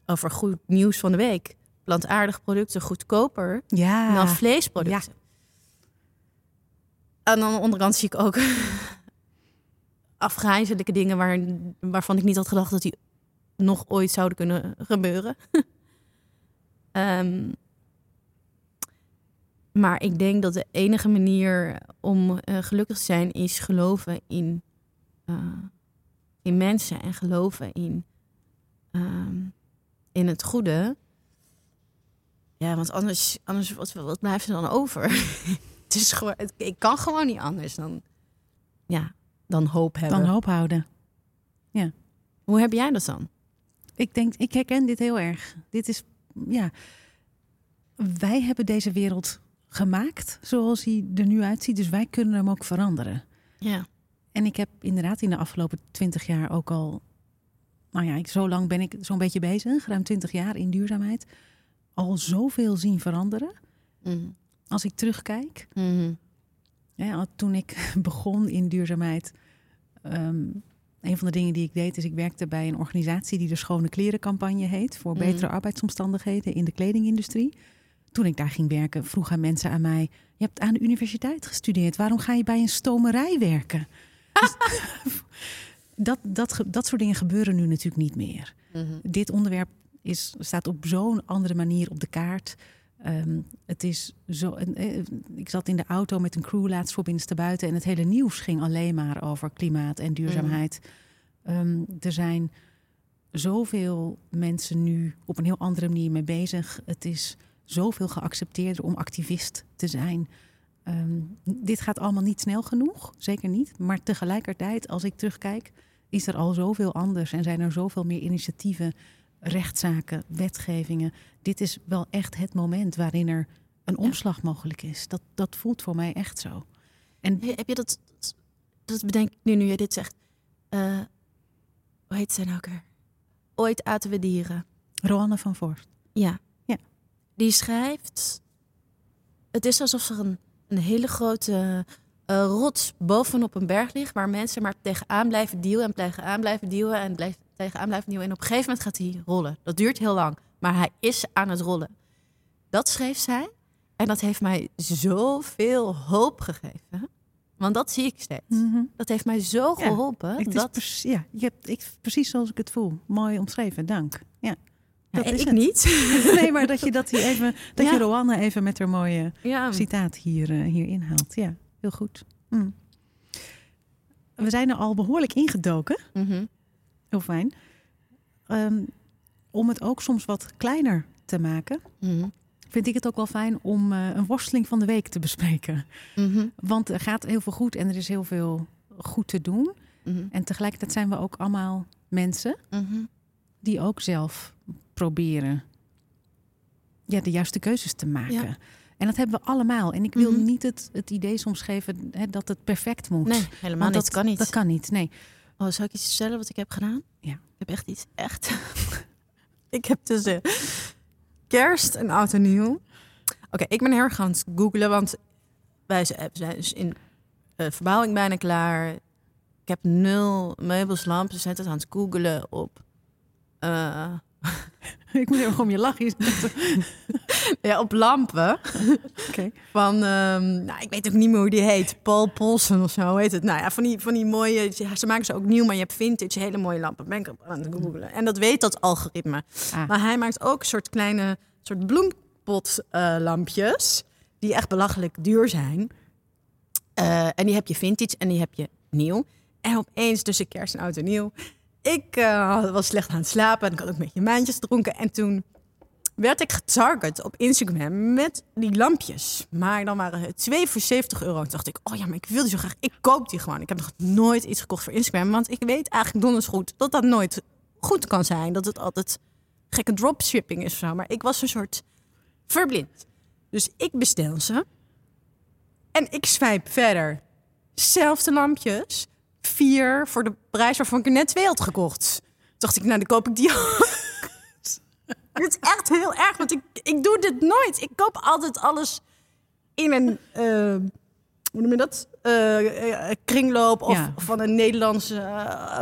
Over goed nieuws van de week. Plantaardige producten goedkoper Ja, dan vleesproducten. En aan de andere kant zie ik ook [LAUGHS] afgrijzelijke dingen waar, waarvan ik niet had gedacht dat die nog ooit zouden kunnen gebeuren. [LAUGHS] Ehm, maar ik denk dat de enige manier om eh, gelukkig te zijn is geloven in, eh, in mensen en geloven in, ehm, in het goede. Ja, want anders, anders wat, wat blijft er dan over? [LAUGHS] het is gewoon, het- ik kan gewoon niet anders dan, ja, dan hoop hebben. dan hoop houden. Hoe heb jij dat dan? Ik denk, ik herken dit heel erg. Dit is, ja, wij hebben deze wereld gemaakt zoals hij er nu uitziet. Dus wij kunnen hem ook veranderen. Ja. En ik heb inderdaad in de afgelopen twintig jaar ook al, nou ja, ik, zo lang ben ik zo'n beetje bezig, ruim twintig jaar in duurzaamheid, al zoveel zien veranderen. Mhm. Als ik terugkijk, Mhm. Ja, toen ik [LAUGHS] begon in duurzaamheid, ehm, een van de dingen die ik deed, is ik werkte bij een organisatie die de Schone Klerencampagne heet voor Mhm. betere arbeidsomstandigheden in de kledingindustrie. Toen ik daar ging werken, vroegen mensen aan mij: Je hebt aan de universiteit gestudeerd, waarom ga je bij een stomerij werken? [LAUGHS] Dus dat, dat, dat soort dingen gebeuren nu natuurlijk niet meer. Mhm. Dit onderwerp is, staat op zo'n andere manier op de kaart. Ehm, het is zo, eh, ik zat in de auto met een crew laatst voor binnenste buiten en het hele nieuws ging alleen maar over klimaat en duurzaamheid. Ehm, er zijn zoveel mensen nu op een heel andere manier mee bezig. Het is zoveel geaccepteerder om activist te zijn. Ehm, dit gaat allemaal niet snel genoeg, zeker niet. Maar tegelijkertijd, als ik terugkijk, is er al zoveel anders en zijn er zoveel meer initiatieven, rechtszaken, wetgevingen. Dit is wel echt het moment waarin er een omslag mogelijk is. Dat, dat voelt voor mij echt zo. En He- Heb je dat, dat bedenk ik nu, nu je dit zegt. Eh, hoe heet zij nou ook? Ooit aten we dieren. Roanne van Voorst. Ja. Ja. Die schrijft... Het is alsof er een, een hele grote eh, rots bovenop een berg ligt... waar mensen maar tegenaan blijven duwen en tegenaan blijven duwen... en blijf, tegenaan blijven duwen. En op een gegeven moment gaat hij rollen. Dat duurt heel lang, maar hij is aan het rollen. Dat schreef zij. En dat heeft mij zoveel hoop gegeven. Want dat zie ik steeds. Dat heeft mij zo Ja, geholpen. Het is dat, precies, ja, je hebt ik, precies zoals ik het voel. Mooi omschreven, dank. Ja. Ja, dat is ik het. niet. [LAUGHS] Nee, maar dat je dat hier even, dat Ja. je Roanne even met haar mooie Ja. citaat hier, eh, hier inhaalt. Ja, heel goed. Mm. We zijn er al behoorlijk ingedoken. Mhm. Heel fijn. Ehm, om het ook soms wat kleiner te maken, Mhm. vind ik het ook wel fijn om eh, een worsteling van de week te bespreken. Mhm. Want er gaat heel veel goed en er is heel veel goed te doen. Mhm. En tegelijkertijd zijn we ook allemaal mensen Mhm. die ook zelf proberen ja, de juiste keuzes te maken. Ja. En dat hebben we allemaal. En ik wil niet het, het idee soms geven hè, dat het perfect moet. Nee, helemaal Want niet. dat kan niet. Dat kan niet, nee. Oh, zou ik iets vertellen wat ik heb gedaan? Ja. Ik heb echt iets, echt. [LAUGHS] ik heb tussen kerst en oud en nieuw. Oké, ik ben heel erg gaan googlen, want wij zijn zijn dus in eh, verbouwing bijna klaar. Ik heb nul meubels, lampen. We zijn het aan het googelen op... eh, [LAUGHS] ik moet even om je lachen. [LAUGHS] ja, op lampen. Van, ehm, nou, ik weet ook niet meer hoe die heet. Paul Polsen of zo heet het. Nou ja, van die, van die mooie, ze maken ze ook nieuw, maar je hebt vintage, hele mooie lampen. Ben ik aan het googelen. En dat weet dat algoritme. Ah. Maar hij maakt ook soort kleine, soort bloempotlampjes, die echt belachelijk duur zijn. Eh, en die heb je vintage en die heb je nieuw. En opeens tussen kerst en oud en nieuw. Ik eh, was slecht aan het slapen en ik had ook een beetje maandjes gedronken. En toen werd ik getarget op Instagram met die lampjes. Maar dan waren het twee voor 70 euro. Toen dacht ik, oh ja, maar ik wil die zo graag. Ik koop die gewoon. Ik heb nog nooit iets gekocht voor Instagram. Want ik weet eigenlijk donders goed dat dat nooit goed kan zijn. Dat het altijd gekke dropshipping is of zo. Maar ik was een soort verblind. Dus ik bestel ze. En ik swipe verder. Zelfde lampjes. Vier voor de prijs waarvan ik er net twee had gekocht. Toen dacht ik, nou, dan koop ik die ook. Dit is echt heel erg, want ik, ik doe dit nooit. Ik koop altijd alles in een, eh, hoe noem je dat? Eh, eh, kringloop of Ja. van een Nederlandse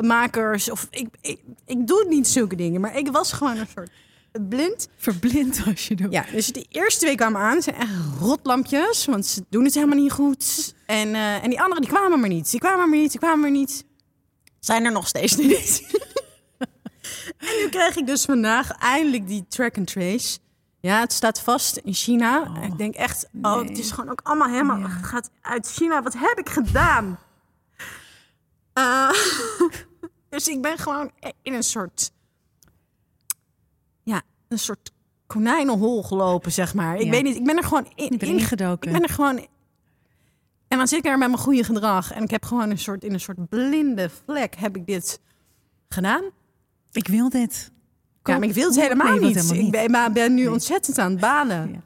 makers. Of ik, ik, ik doe niet zulke dingen, maar ik was gewoon een soort blind. Verblind als je doet. Ja, dus de eerste twee kwamen aan. zijn echt rotlampjes, want ze doen het helemaal niet goed. En, eh, en die anderen die kwamen maar niet. Die kwamen maar niet, die kwamen maar niet. Zijn er nog steeds niet. [LAUGHS] en nu krijg ik dus vandaag eindelijk die track and trace. Ja, het staat vast in China. Oh, ik denk echt, oh, nee. het is gewoon ook allemaal helemaal... Ja. Het gaat uit China. Wat heb ik gedaan? [LAUGHS] Eh, [LAUGHS] dus ik ben gewoon in een soort... Ja, een soort konijnenhol gelopen, zeg maar. Ik Ja. weet niet, ik ben er gewoon in, Ik ben in- ingedoken. Ik ben er gewoon... En dan zit ik er met mijn goede gedrag. En ik heb gewoon een soort, in een soort blinde vlek heb ik dit gedaan. Ik wil dit. Ja, maar ik wil het Nee, helemaal niet. helemaal Ik ben, maar ben nu ontzettend aan het balen. Ja.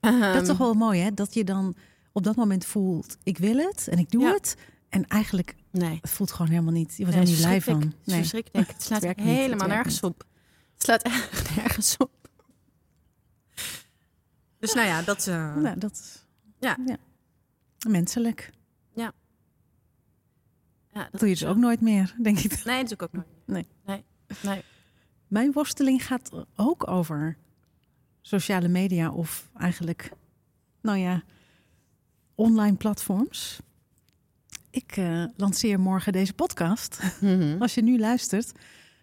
Ehm, Dat is toch wel mooi, hè? Dat je dan op dat moment voelt, ik wil het en ik doe Ja. het. En eigenlijk, Nee. het voelt gewoon helemaal niet. Je wordt Nee, er niet blij van. Het is verschrikkelijk. [LAUGHS] Het slaat het helemaal nergens op. Het slaat echt [LAUGHS] nergens op. Dus nou ja, dat... eh, Nou, dat is Ja. Menselijk. ja, dat Dat doe je dus ook nooit meer, denk ik. Nee, dat doe ik ook nooit. Nee. Nee. nee. Mijn worsteling gaat ook over sociale media of eigenlijk, nou ja, online platforms. Ik eh, lanceer morgen deze podcast. Mhm. Als je nu luistert,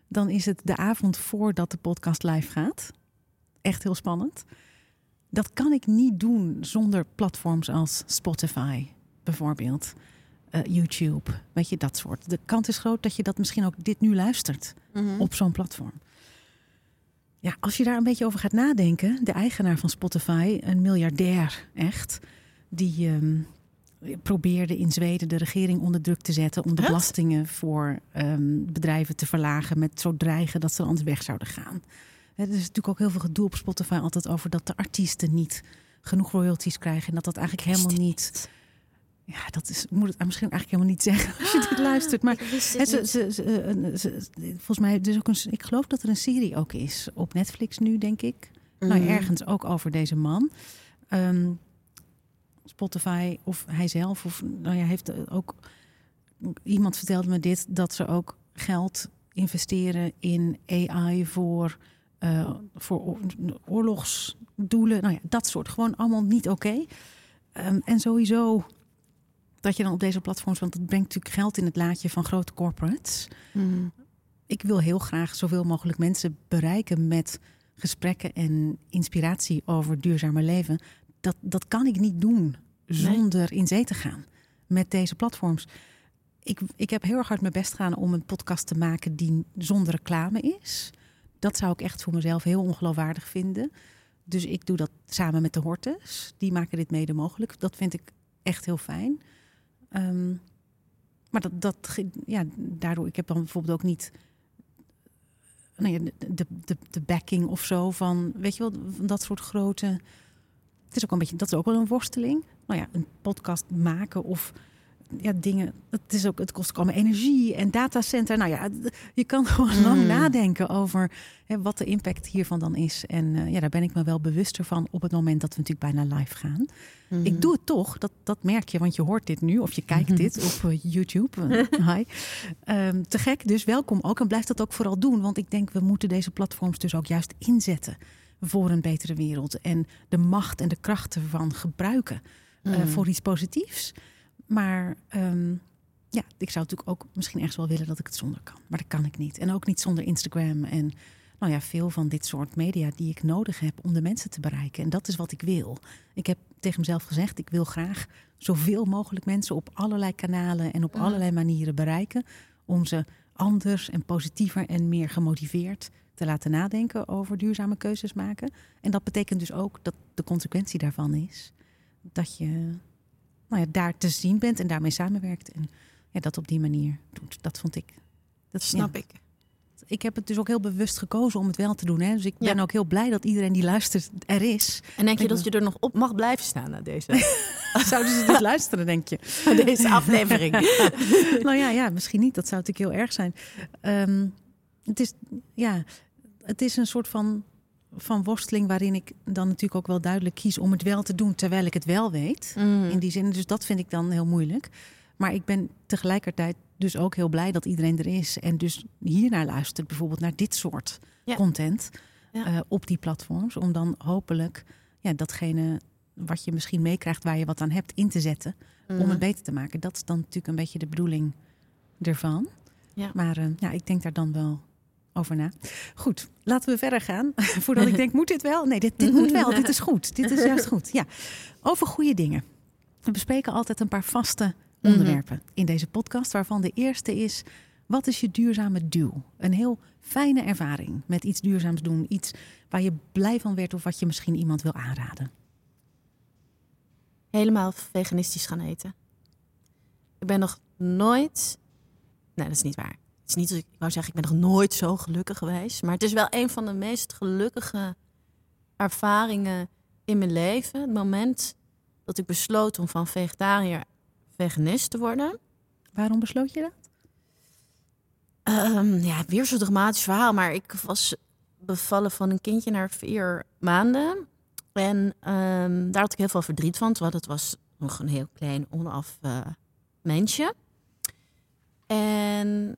dan is het de avond voordat de podcast live gaat. Echt heel spannend. Dat kan ik niet doen zonder platforms als Spotify, bijvoorbeeld. Eh, YouTube, weet je, dat soort. De kans is groot dat je dat misschien ook dit nu luistert Mhm. op zo'n platform. Ja, als je daar een beetje over gaat nadenken, de eigenaar van Spotify, een miljardair echt, die ehm, probeerde in Zweden de regering onder druk te zetten om de belastingen voor ehm, bedrijven te verlagen met zo dreigen dat ze anders weg zouden gaan. Er is natuurlijk ook heel veel gedoe op Spotify altijd over dat de artiesten niet genoeg royalties krijgen en dat dat eigenlijk helemaal niet. Ja, dat is, ik moet het misschien eigenlijk helemaal niet zeggen als je dit luistert, maar het ze, ze, ze- eh, volgens mij, dus ook een, ik geloof dat er een serie ook is op Netflix nu, denk ik. Nou, Mhm. ergens ook over deze man. Ehm, Spotify of hij zelf, of nou ja, heeft ook iemand vertelde me dit dat ze ook geld investeren in AI voor, eh, voor oor- oorlogsdoelen. Nou ja, dat soort. Gewoon allemaal niet oké. Ehm, en sowieso dat je dan op deze platforms, want het brengt natuurlijk geld in het laadje van grote corporates. Mhm. Ik wil heel graag zoveel mogelijk mensen bereiken met gesprekken en inspiratie over duurzamer leven. Dat, dat kan ik niet doen zonder in zee te gaan met deze platforms. Ik, ik heb heel erg hard mijn best gedaan om een podcast te maken die zonder reclame is. Dat zou ik echt voor mezelf heel ongeloofwaardig vinden. Dus ik doe dat samen met de Hortes. Die maken dit mede mogelijk. Dat vind ik echt heel fijn. Ehm, maar dat, dat, ja, daardoor, ik heb dan bijvoorbeeld ook niet nou ja, de, de, de, backing of zo van, weet je wel, dat soort grote. Het is ook een beetje, dat is ook wel een worsteling. Nou ja, een podcast maken of ja, dingen. Het, is ook, het kost allemaal energie en datacenter. Nou ja, je kan [LAUGHS] gewoon lang Mm. nadenken over hè, wat de impact hiervan dan is. En eh, ja, daar ben ik me wel bewuster van op het moment dat we natuurlijk bijna live gaan. Mhm. Ik doe het toch, dat, dat merk je, want je hoort dit nu of je kijkt dit op eh, YouTube. [LAUGHS] Eh, Hi. Ehm, te gek, dus welkom ook en blijf dat ook vooral doen. Want ik denk, we moeten deze platforms dus ook juist inzetten voor een betere wereld. En de macht en de krachten ervan gebruiken voor iets positiefs. Maar ehm, ja, ik zou natuurlijk ook misschien ergens wel willen dat ik het zonder kan. Maar dat kan ik niet. En ook niet zonder Instagram en nou ja, veel van dit soort media die ik nodig heb om de mensen te bereiken. En dat is wat ik wil. Ik heb tegen mezelf gezegd, ik wil graag zoveel mogelijk mensen op allerlei kanalen en op Mhm. allerlei manieren bereiken. Om ze anders en positiever en meer gemotiveerd te laten nadenken over duurzame keuzes maken. En dat betekent dus ook dat de consequentie daarvan is dat je nou ja, daar te zien bent en daarmee samenwerkt. En ja, dat op die manier doet. Dat vond ik. Dat Snap ja. ik. Ik heb het dus ook heel bewust gekozen om het wel te doen. Hè? Dus ik ben Ja. ook heel blij dat iedereen die luistert er is. En denk je dat je er nog op mag blijven staan na deze, [LAUGHS] Zouden ze dus [LAUGHS] luisteren, denk je? deze aflevering? [LAUGHS] nou ja, ja, misschien niet. Dat zou natuurlijk heel erg zijn. Ehm, het, is, ja, het is een soort van, van worsteling waarin ik dan natuurlijk ook wel duidelijk kies om het wel te doen terwijl ik het wel weet. Mm. In die zin, dus dat vind ik dan heel moeilijk. Maar ik ben tegelijkertijd dus ook heel blij dat iedereen er is. En dus hiernaar luistert, bijvoorbeeld naar dit soort Ja. content Ja. eh, op die platforms. Om dan hopelijk ja, datgene wat je misschien meekrijgt waar je wat aan hebt in te zetten. Om Mhm. het beter te maken. Dat is dan natuurlijk een beetje de bedoeling ervan. Ja. Maar eh, ja, ik denk daar dan wel over na. Goed, laten we verder gaan. [LAUGHS] Voordat ik denk, moet dit wel? Nee, dit, dit moet wel. Dit is goed. Dit is juist goed. Ja, over goede dingen. We bespreken altijd een paar vaste Mhm. onderwerpen in deze podcast. Waarvan de eerste is, wat is je duurzame doel? Een heel fijne ervaring met iets duurzaams doen. Iets waar je blij van werd of wat je misschien iemand wil aanraden. helemaal veganistisch gaan eten. Ik ben nog nooit. Nee, dat is niet waar. Is niet dat ik, ik wou zeggen, ik ben nog nooit zo gelukkig geweest. Maar het is wel een van de meest gelukkige ervaringen in mijn leven. Het moment dat ik besloot om van vegetariër veganist te worden. Waarom besloot je dat? Ehm, ja, weer zo'n dramatisch verhaal. Maar ik was bevallen van een kindje na vier maanden. En ehm, daar had ik heel veel verdriet van. Want het was nog een heel klein, onaf eh, mensje. En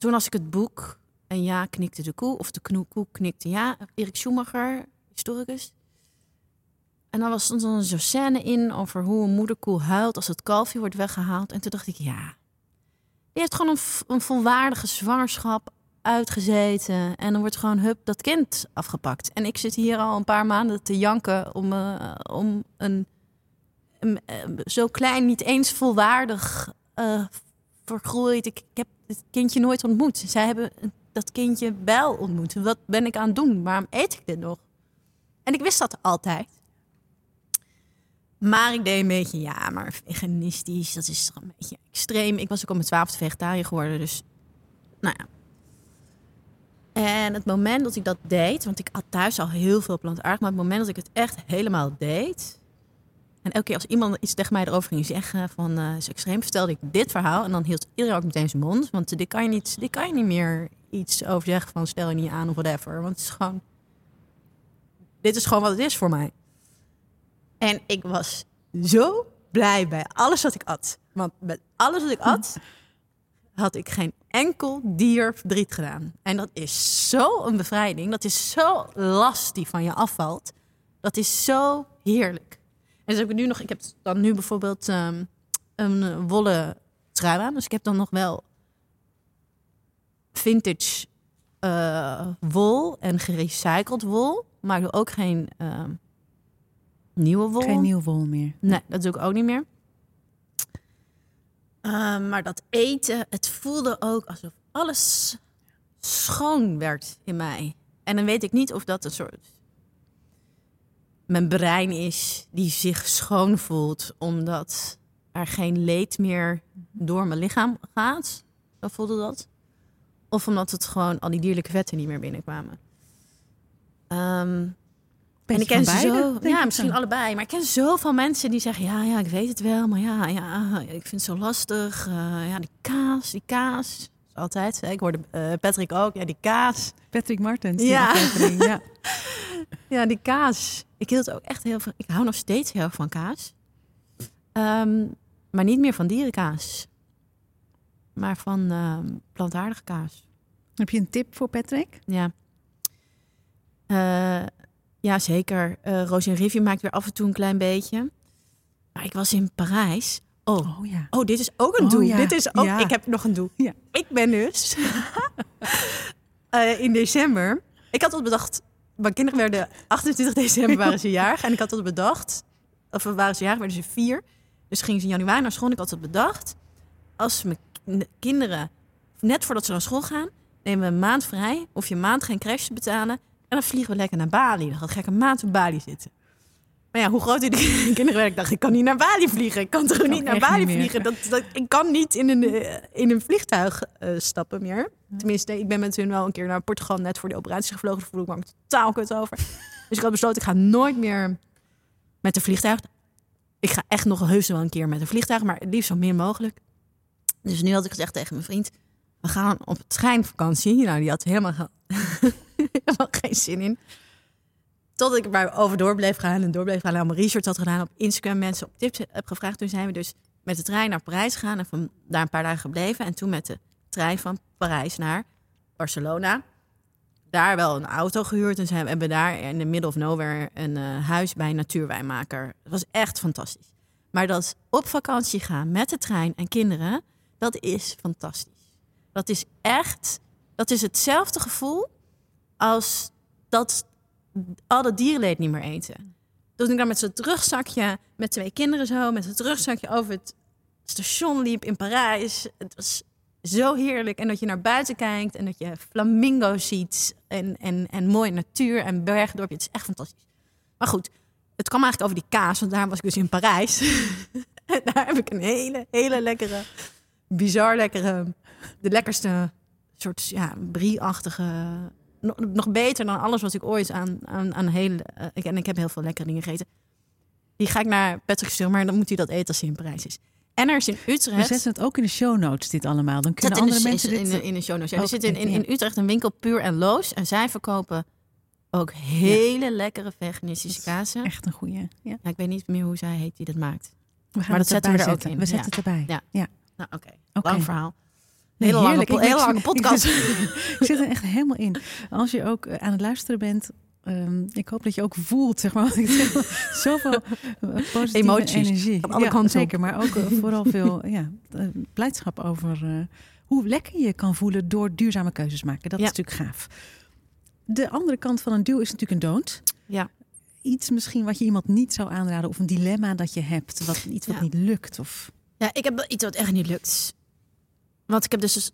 toen las ik het boek. En ja, knikte de koe. Of de knoe- koe knikte ja. Erik Schumacher, historicus. En dan was stond er zo'n scène in over hoe een moederkoe huilt als het kalfje wordt weggehaald. En toen dacht ik, ja, die heeft gewoon een, een volwaardige zwangerschap uitgezeten. En dan wordt gewoon hup dat kind afgepakt. En ik zit hier al een paar maanden te janken om, eh, om een, eh, zo klein, niet eens volwaardig eh, vergroeid. Ik heb het kindje nooit ontmoet. Zij hebben dat kindje wel ontmoet. Wat ben ik aan het doen? Waarom eet ik dit nog? En ik wist dat altijd. Maar ik deed een beetje, ja, maar veganistisch, dat is een beetje extreem. Ik was ook op mijn twaalfde vegetariër geworden, dus nou ja. En het moment dat ik dat deed, want ik had thuis al heel veel plantaardig, maar het moment dat ik het echt helemaal deed. En elke keer als iemand iets tegen mij erover ging zeggen van eh is extreem, vertelde ik dit verhaal en dan hield iedereen ook meteen zijn mond. Want dit kan je niet, dit kan je niet meer iets over zeggen van stel je niet aan of whatever. Want het is gewoon, dit is gewoon wat het is voor mij. En ik was zo blij bij alles wat ik at. Want met alles wat ik at, [LAUGHS] had ik geen enkel dier verdriet gedaan. En dat is zo een bevrijding. Dat is zo last die van je afvalt. Dat is zo heerlijk. Dus heb ik nu nog, ik heb dan nu bijvoorbeeld ehm, een eh, wollen trui aan. Dus ik heb dan nog wel vintage eh, wol en gerecycled wol. Maar ik doe ook geen ehm, nieuwe wol. Geen nieuw wol meer. Nee, dat doe ik ook niet meer. Ehm, maar dat eten, het voelde ook alsof alles schoon werd in mij. En dan weet ik niet of dat een soort mijn brein is die zich schoon voelt, omdat er geen leed meer door mijn lichaam gaat. Zo voelde dat. Of omdat het gewoon al die dierlijke vetten niet meer binnenkwamen. Ehm, en ik ken beide, zo, ja, misschien allebei. Maar ik ken zoveel mensen die zeggen: ja, ja, ik weet het wel, maar ja, ja, ik vind het zo lastig. Eh, ja, die kaas, die kaas. Altijd. Ik hoorde eh, Patrick ook. Ja, die kaas. Patrick Martens. Ja. ja. [LAUGHS] [LAUGHS] Ja, die kaas. Ik hield ook echt heel veel. Ik hou nog steeds heel erg van kaas. Ehm, maar niet meer van dierenkaas. Maar van ehm, plantaardige kaas. Heb je een tip voor Patrick? Ja. Eh, ja, zeker. Eh Roos en Rivier maakt weer af en toe een klein beetje. Maar ik was in Parijs. Oh, Oh ja. oh dit is ook een Oh, doel. ja. Dit is ook, Ja. Ik heb nog een doel. Ja. Ik ben dus [LAUGHS] eh, in december. Ik had al bedacht. Mijn kinderen werden 28 december waren ze jarig. En ik had al bedacht. Of waren ze jarig, werden ze vier. Dus gingen ze in januari naar school. Ik had het bedacht. Als mijn ki- kinderen net voordat ze naar school gaan, nemen we een maand vrij. Of je maand geen crash betalen. En dan vliegen we lekker naar Bali. Dan ga ik een maand op Bali zitten. Maar ja, hoe groot die kinderen werden, ik [LAUGHS] dacht, ik kan niet naar Bali vliegen. Ik kan toch niet naar Bali niet vliegen? Dat, dat, ik kan niet in een, eh, in een vliegtuig eh, stappen meer. Tenminste, ik ben met hun wel een keer naar Portugal net voor de operatie gevlogen. Daar voel ik me totaal kut over. Dus ik had besloten, ik ga nooit meer met een vliegtuig. Ik ga echt nog heus wel een keer met een vliegtuig, maar het liefst zo min mogelijk. Dus nu had ik gezegd tegen mijn vriend, we gaan op treinvakantie. Nou, die had helemaal, [LAUGHS] helemaal geen zin in. Tot ik maar over door bleef gaan en door bleef gaan. En allemaal research had gedaan op Instagram. Mensen op tips heb gevraagd. Toen zijn we dus met de trein naar Parijs gegaan. En van daar een paar dagen gebleven. En toen met de trein van Parijs naar Barcelona. Daar wel een auto gehuurd. En zijn we hebben daar in de middle of nowhere een eh, huis bij een natuurwijnmaker. Het was echt fantastisch. Maar dat op vakantie gaan met de trein en kinderen, dat is fantastisch. Dat is echt, dat is hetzelfde gevoel als dat al dat dierenleed niet meer eten. Toen ik dan met zo'n terugzakje, met twee kinderen zo, met zo'n terugzakje over het station liep in Parijs. Het was zo heerlijk. En dat je naar buiten kijkt en dat je flamingo's ziet en, en, en mooie natuur en bergdorpje. Het is echt fantastisch. Maar goed, het kwam eigenlijk over die kaas, want daar was ik dus in Parijs. en [LAUGHS] daar heb ik een hele, hele lekkere, bizar lekkere, de lekkerste soort ja, brie-achtige nog, nog beter dan alles wat ik ooit aan, aan, aan heel... eh, ik, en ik heb heel veel lekkere dingen gegeten. Die ga ik naar Patrick sturen, maar dan moet hij dat eten als hij in Parijs is. En er is in We Utrecht... zetten het ook in de show notes, dit allemaal. Dan kunnen de, andere mensen dit... in, in de show notes. Ja, er ook zit in, in, in, Utrecht een winkel Puur en Loos. En zij verkopen ook hele lekkere veganistische kazen. Echt een goeie. Ja. Ja, ik weet niet meer hoe zij heet die dat maakt. We gaan Maar dat zetten we er ook zetten. in. We zetten het erbij. Ja. ja. Nou, oké. Oké. Lang verhaal. Nee, hele heerlijk. hele ik- lange ik- podcast. [LAUGHS] Ik zit er echt helemaal in. Als je ook eh, aan het luisteren bent, ehm, ik hoop dat je ook voelt, zeg maar, ik zeg. [LAUGHS] Zoveel eh, positieve Emoties, energie. van alle ja, kanten zeker, maar ook eh, vooral veel [LAUGHS] ja, blijdschap over hoe lekker je kan voelen door duurzame keuzes maken. Dat Ja. is natuurlijk gaaf. De andere kant van een duw is natuurlijk een don't. Ja. Iets misschien wat je iemand niet zou aanraden of een dilemma dat je hebt, wat, iets wat Ja. niet lukt. Of... Ja, ik heb iets wat echt niet lukt. Want ik heb dus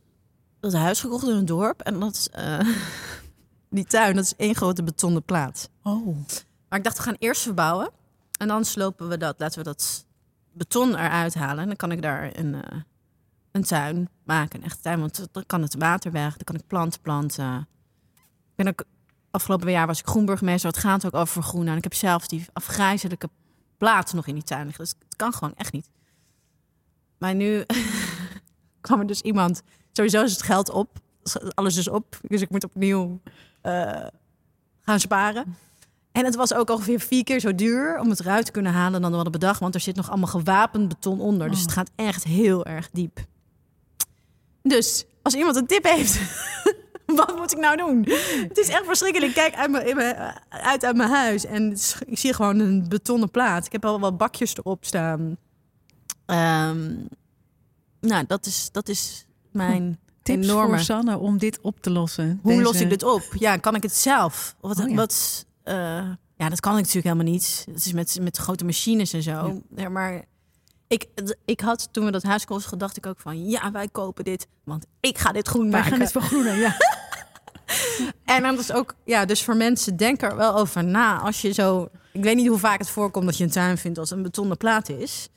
dat huis gekocht in een dorp. En dat is, eh, [LAUGHS] die tuin, dat is één grote betonnen plaat. Oh, Maar ik dacht, we gaan eerst verbouwen. En dan slopen we dat, laten we dat beton eruit halen. En dan kan ik daar een, eh, een tuin maken, een echte tuin. Want dan kan het water weg, dan kan ik planten planten. Ik ben ook, afgelopen jaar was ik groenburgemeester. Het gaat ook over vergroenen. En ik heb zelf die afgrijzelijke plaat nog in die tuin liggen. Dus het kan gewoon echt niet. Maar nu [LAUGHS] kwam er dus iemand... Sowieso is het geld op. Alles is op. Dus ik moet opnieuw eh, gaan sparen. En het was ook ongeveer vier keer zo duur om het eruit te kunnen halen dan we hadden bedacht. Want er zit nog allemaal gewapend beton onder. Dus Oh. het gaat echt heel erg diep. Dus als iemand een tip heeft, [LAUGHS] wat moet ik nou doen? Het is echt verschrikkelijk. Ik kijk uit, mijn, mijn- uit uit mijn huis en ik zie gewoon een betonnen plaat. Ik heb al wat bakjes erop staan. Ehm, nou, dat is, dat is mijn tips enorme... voor Sanne om dit op te lossen. Hoe Deze- los ik dit op? Ja, kan ik het zelf? Wat, Oh ja. wat, eh, ja, dat kan ik natuurlijk helemaal niet. Het is met, met grote machines en zo. Ja. maar ik, ik had toen we dat huis kochten, gedacht ik ook van... ja, wij kopen dit, want ik ga dit groen Wij maken. gaan dit vergroenen, ja. [LAUGHS] En dan is ook, ja, dus voor mensen, denk er wel over na. Als je zo, ik weet niet hoe vaak het voorkomt dat je een tuin vindt als een betonnen plaat is.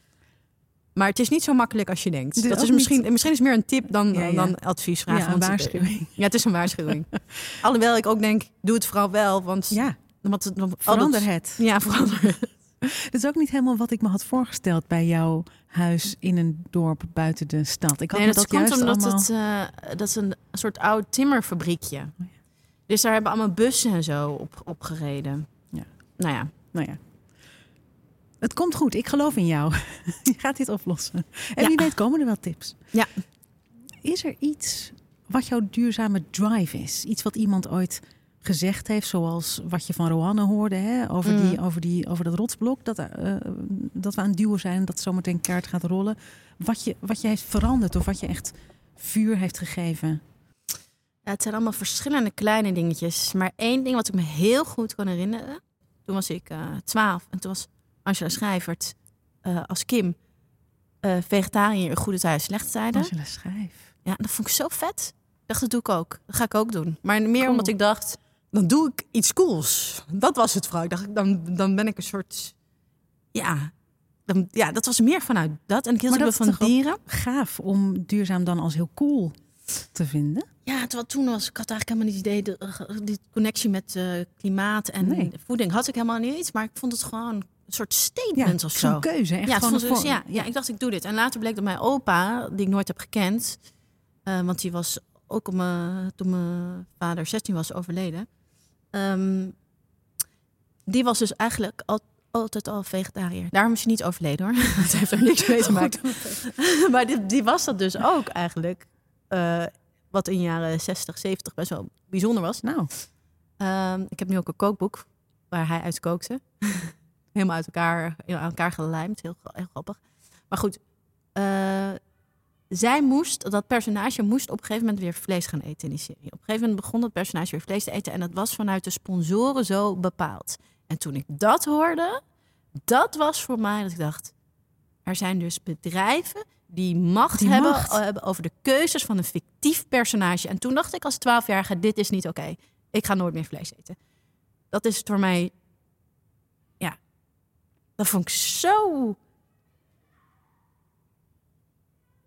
Maar het is niet zo makkelijk als je denkt. Is Dat is misschien, niet- misschien is het meer een tip dan, Ja, ja. dan adviesvraag. Ja, een waarschuwing. Ja, het is een waarschuwing. [LAUGHS] Alhoewel ik ook denk, doe het vooral wel. Want Ja, want het, verander het. Ja, verander het. [LAUGHS] Dat is ook niet helemaal wat ik me had voorgesteld bij jouw huis in een dorp buiten de stad. Ik had Nee, dat, dat, komt omdat allemaal... het, eh, dat is een soort oud timmerfabriekje. Oh. Dus daar hebben allemaal bussen en zo op, opgereden. Ja. Nou ja, Nou ja. Het komt goed, ik geloof in jou. [LAUGHS] Je gaat dit oplossen. En Ja. wie weet komen er wel tips. Ja. Is er iets wat jouw duurzame drive is? Iets wat iemand ooit gezegd heeft, zoals wat je van Roanne hoorde, hè? Over, Mm. die, over, die, over dat rotsblok, dat, eh, dat we aan het duwen zijn, dat zometeen kaart gaat rollen. Wat je, wat je heeft veranderd of wat je echt vuur heeft gegeven. Ja, het zijn allemaal verschillende kleine dingetjes. Maar één ding wat ik me heel goed kan herinneren. Toen was ik eh, twaalf en toen was Angela Schrijvert eh, als Kim eh, vegetariër goede tijden, slechte tijden. Angela Schrijf. Ja, dat vond ik zo vet. Ik dacht, dat doe ik ook. Dat ga ik ook doen. Maar meer Cool. omdat ik dacht, dan doe ik iets cools. Dat was het vooral. Ik dacht, dan, dan ben ik een soort... Ja, dan, ja, dat was meer vanuit dat. En ik hield wel is van dieren. Gaaf om duurzaam dan als heel cool te vinden. Ja, terwijl toen was ik had eigenlijk helemaal niet het idee, de, eh, die connectie met klimaat en Nee. voeding had ik helemaal niet. Maar ik vond het gewoon een soort statement of zo. keuze. Echt ja, het gewoon ik dus, ja, ja, ik dacht ik doe dit. En later bleek dat mijn opa, die ik nooit heb gekend, eh, want die was ook om, toen mijn vader 16 was overleden, ehm, die was dus eigenlijk al, altijd al vegetariër. Daarom is hij niet overleden hoor. [LAUGHS] Dat heeft er niks mee te maken. [LAUGHS] maar die, die was dat dus ook eigenlijk. eh, wat in de jaren 60, 70 best wel bijzonder was. Nou, Ehm, ik heb nu ook een kookboek waar hij uit kookte. [LAUGHS] Helemaal uit elkaar, aan elkaar gelijmd. Heel, heel grappig. Maar goed, eh, zij moest, dat personage moest op een gegeven moment weer vlees gaan eten in die serie. Op een gegeven moment begon dat personage weer vlees te eten. En dat was vanuit de sponsoren zo bepaald. En toen ik dat hoorde, dat was voor mij dat ik dacht... Er zijn dus bedrijven die macht, Die hebben, macht. eh, hebben over de keuzes van een fictief personage. En toen dacht ik als twaalfjarige, dit is niet oké. Ik ga nooit meer vlees eten. Dat is voor mij... Dat vond ik zo...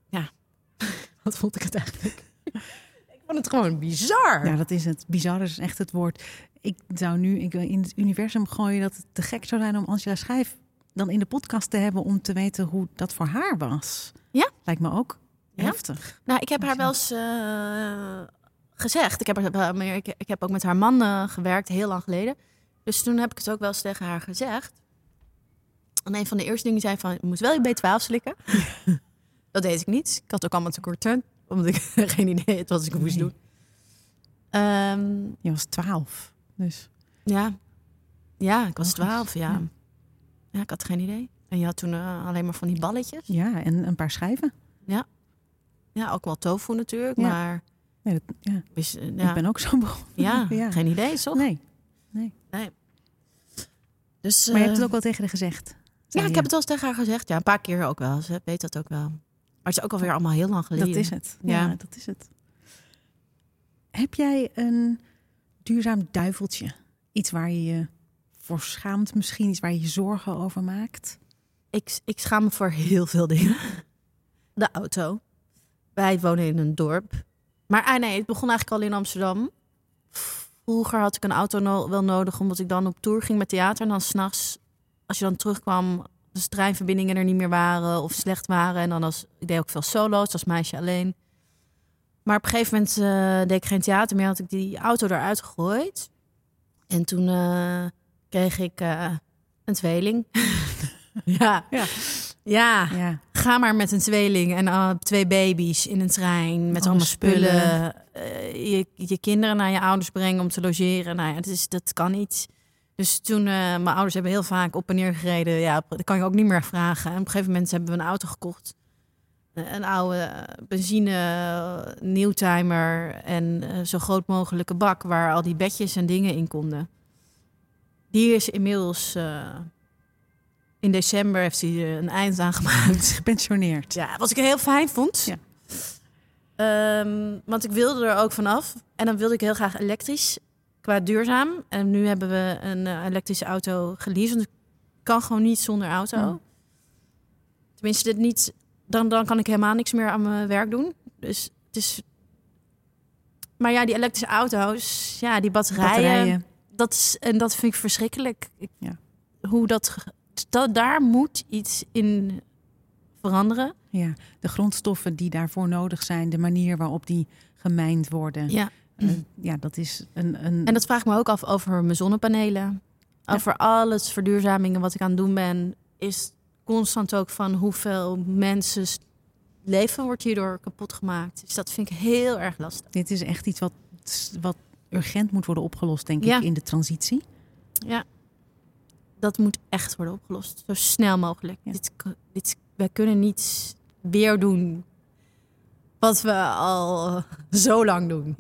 Ja, [LAUGHS] wat vond ik het eigenlijk? [LAUGHS] ik vond het gewoon bizar. ja, dat is het. Bizar is echt het woord. Ik zou nu ik, wil in het universum gooien dat het te gek zou zijn om Angela Schijf dan in de podcast te hebben om te weten hoe dat voor haar was. Ja. Lijkt me ook Ja. heftig. Nou, ik heb haar wel eens eh, gezegd. Ik heb, ik, ik heb ook met haar man gewerkt, heel lang geleden. Dus toen heb ik het ook wel eens tegen haar gezegd. En een van de eerste dingen zei van, je moet wel je B12 slikken. [LAUGHS] dat deed ik niet. Ik had ook allemaal tekorten, omdat ik [LAUGHS] geen idee had wat ik moest Nee. doen. Ehm, Je was twaalf. Dus ja. ja, ik was Logisch, twaalf, ja. ja. ja. ik had geen idee. En je had toen eh, alleen maar van die balletjes. ja, en een paar schijven. Ja, ook wel tofu natuurlijk, Ja. maar... Nee, dat, ja. ja, Ik ben ook zo begonnen. ja, [LAUGHS] ja. geen idee, toch? Nee. Dus, Maar je hebt eh, het ook wel tegen haar gezegd. Ja, ik heb het wel eens tegen haar gezegd. Ja, een paar keer ook wel. Ze weet dat ook wel. Maar het is ook alweer allemaal heel lang geleden. Dat is het. Ja. Ja. dat is het. Heb jij een duurzaam duiveltje? Iets waar je je voor schaamt misschien? Iets waar je je zorgen over maakt? Ik, ik schaam me voor heel veel dingen. [LAUGHS] De auto. Wij wonen in een dorp. Maar ah, nee, het begon eigenlijk al in Amsterdam. Vroeger had ik een auto no- wel nodig, omdat ik dan op tour ging met theater. En dan s'nachts, als je dan terugkwam, dus treinverbindingen er niet meer waren of slecht waren. En dan als, ik deed ook veel solo's als meisje alleen. Maar op een gegeven moment eh, deed ik geen theater meer, had ik die auto eruit gegooid. En toen eh, kreeg ik eh, een tweeling. [LAUGHS] ja. Ja. Ja, Ja, ga maar met een tweeling en uh, twee baby's in een trein met Alle allemaal spullen. spullen. Je, je kinderen naar je ouders brengen om te logeren. Nou ja, is, dat kan niet. Dus toen, eh, mijn ouders hebben heel vaak op en neer gereden. Ja, dat kan je ook niet meer vragen. En op een gegeven moment hebben we een auto gekocht. Eh, Een oude eh, benzine nieuwtimer en zo groot mogelijke bak waar al die bedjes en dingen in konden. Die is inmiddels in december heeft hij een eind aan gemaakt. [LAUGHS] gepensioneerd. Ja, wat ik heel fijn vond. Ja. Ehm, want ik wilde er ook vanaf. En dan wilde ik heel graag elektrisch, qua duurzaam. En nu hebben we een eh, elektrische auto geleased. Want ik kan gewoon niet zonder auto. Hmm. Tenminste, dit niet dan, dan kan ik helemaal niks meer aan mijn werk doen. Dus het is. Maar ja, die elektrische auto's, ja, die batterijen, Batterijen. dat is en dat vind ik verschrikkelijk. Ik- Ja. Hoe dat, dat daar moet iets in veranderen. Ja, de grondstoffen die daarvoor nodig zijn, de manier waarop die gemijnd worden. Ja. Eh, ja, dat is een. een En dat vraag ik me ook af over mijn zonnepanelen. Over alles verduurzamingen wat ik aan het doen ben, is constant ook van hoeveel mensen leven wordt hierdoor kapot gemaakt. Dus dat vind ik heel erg lastig. Dit is echt iets wat, wat urgent moet worden opgelost, denk Ja. ik, in de transitie. Ja, dat moet echt worden opgelost. Zo snel mogelijk. Ja. Dit, dit, wij kunnen niet weer doen wat we al [LAUGHS] zo lang doen.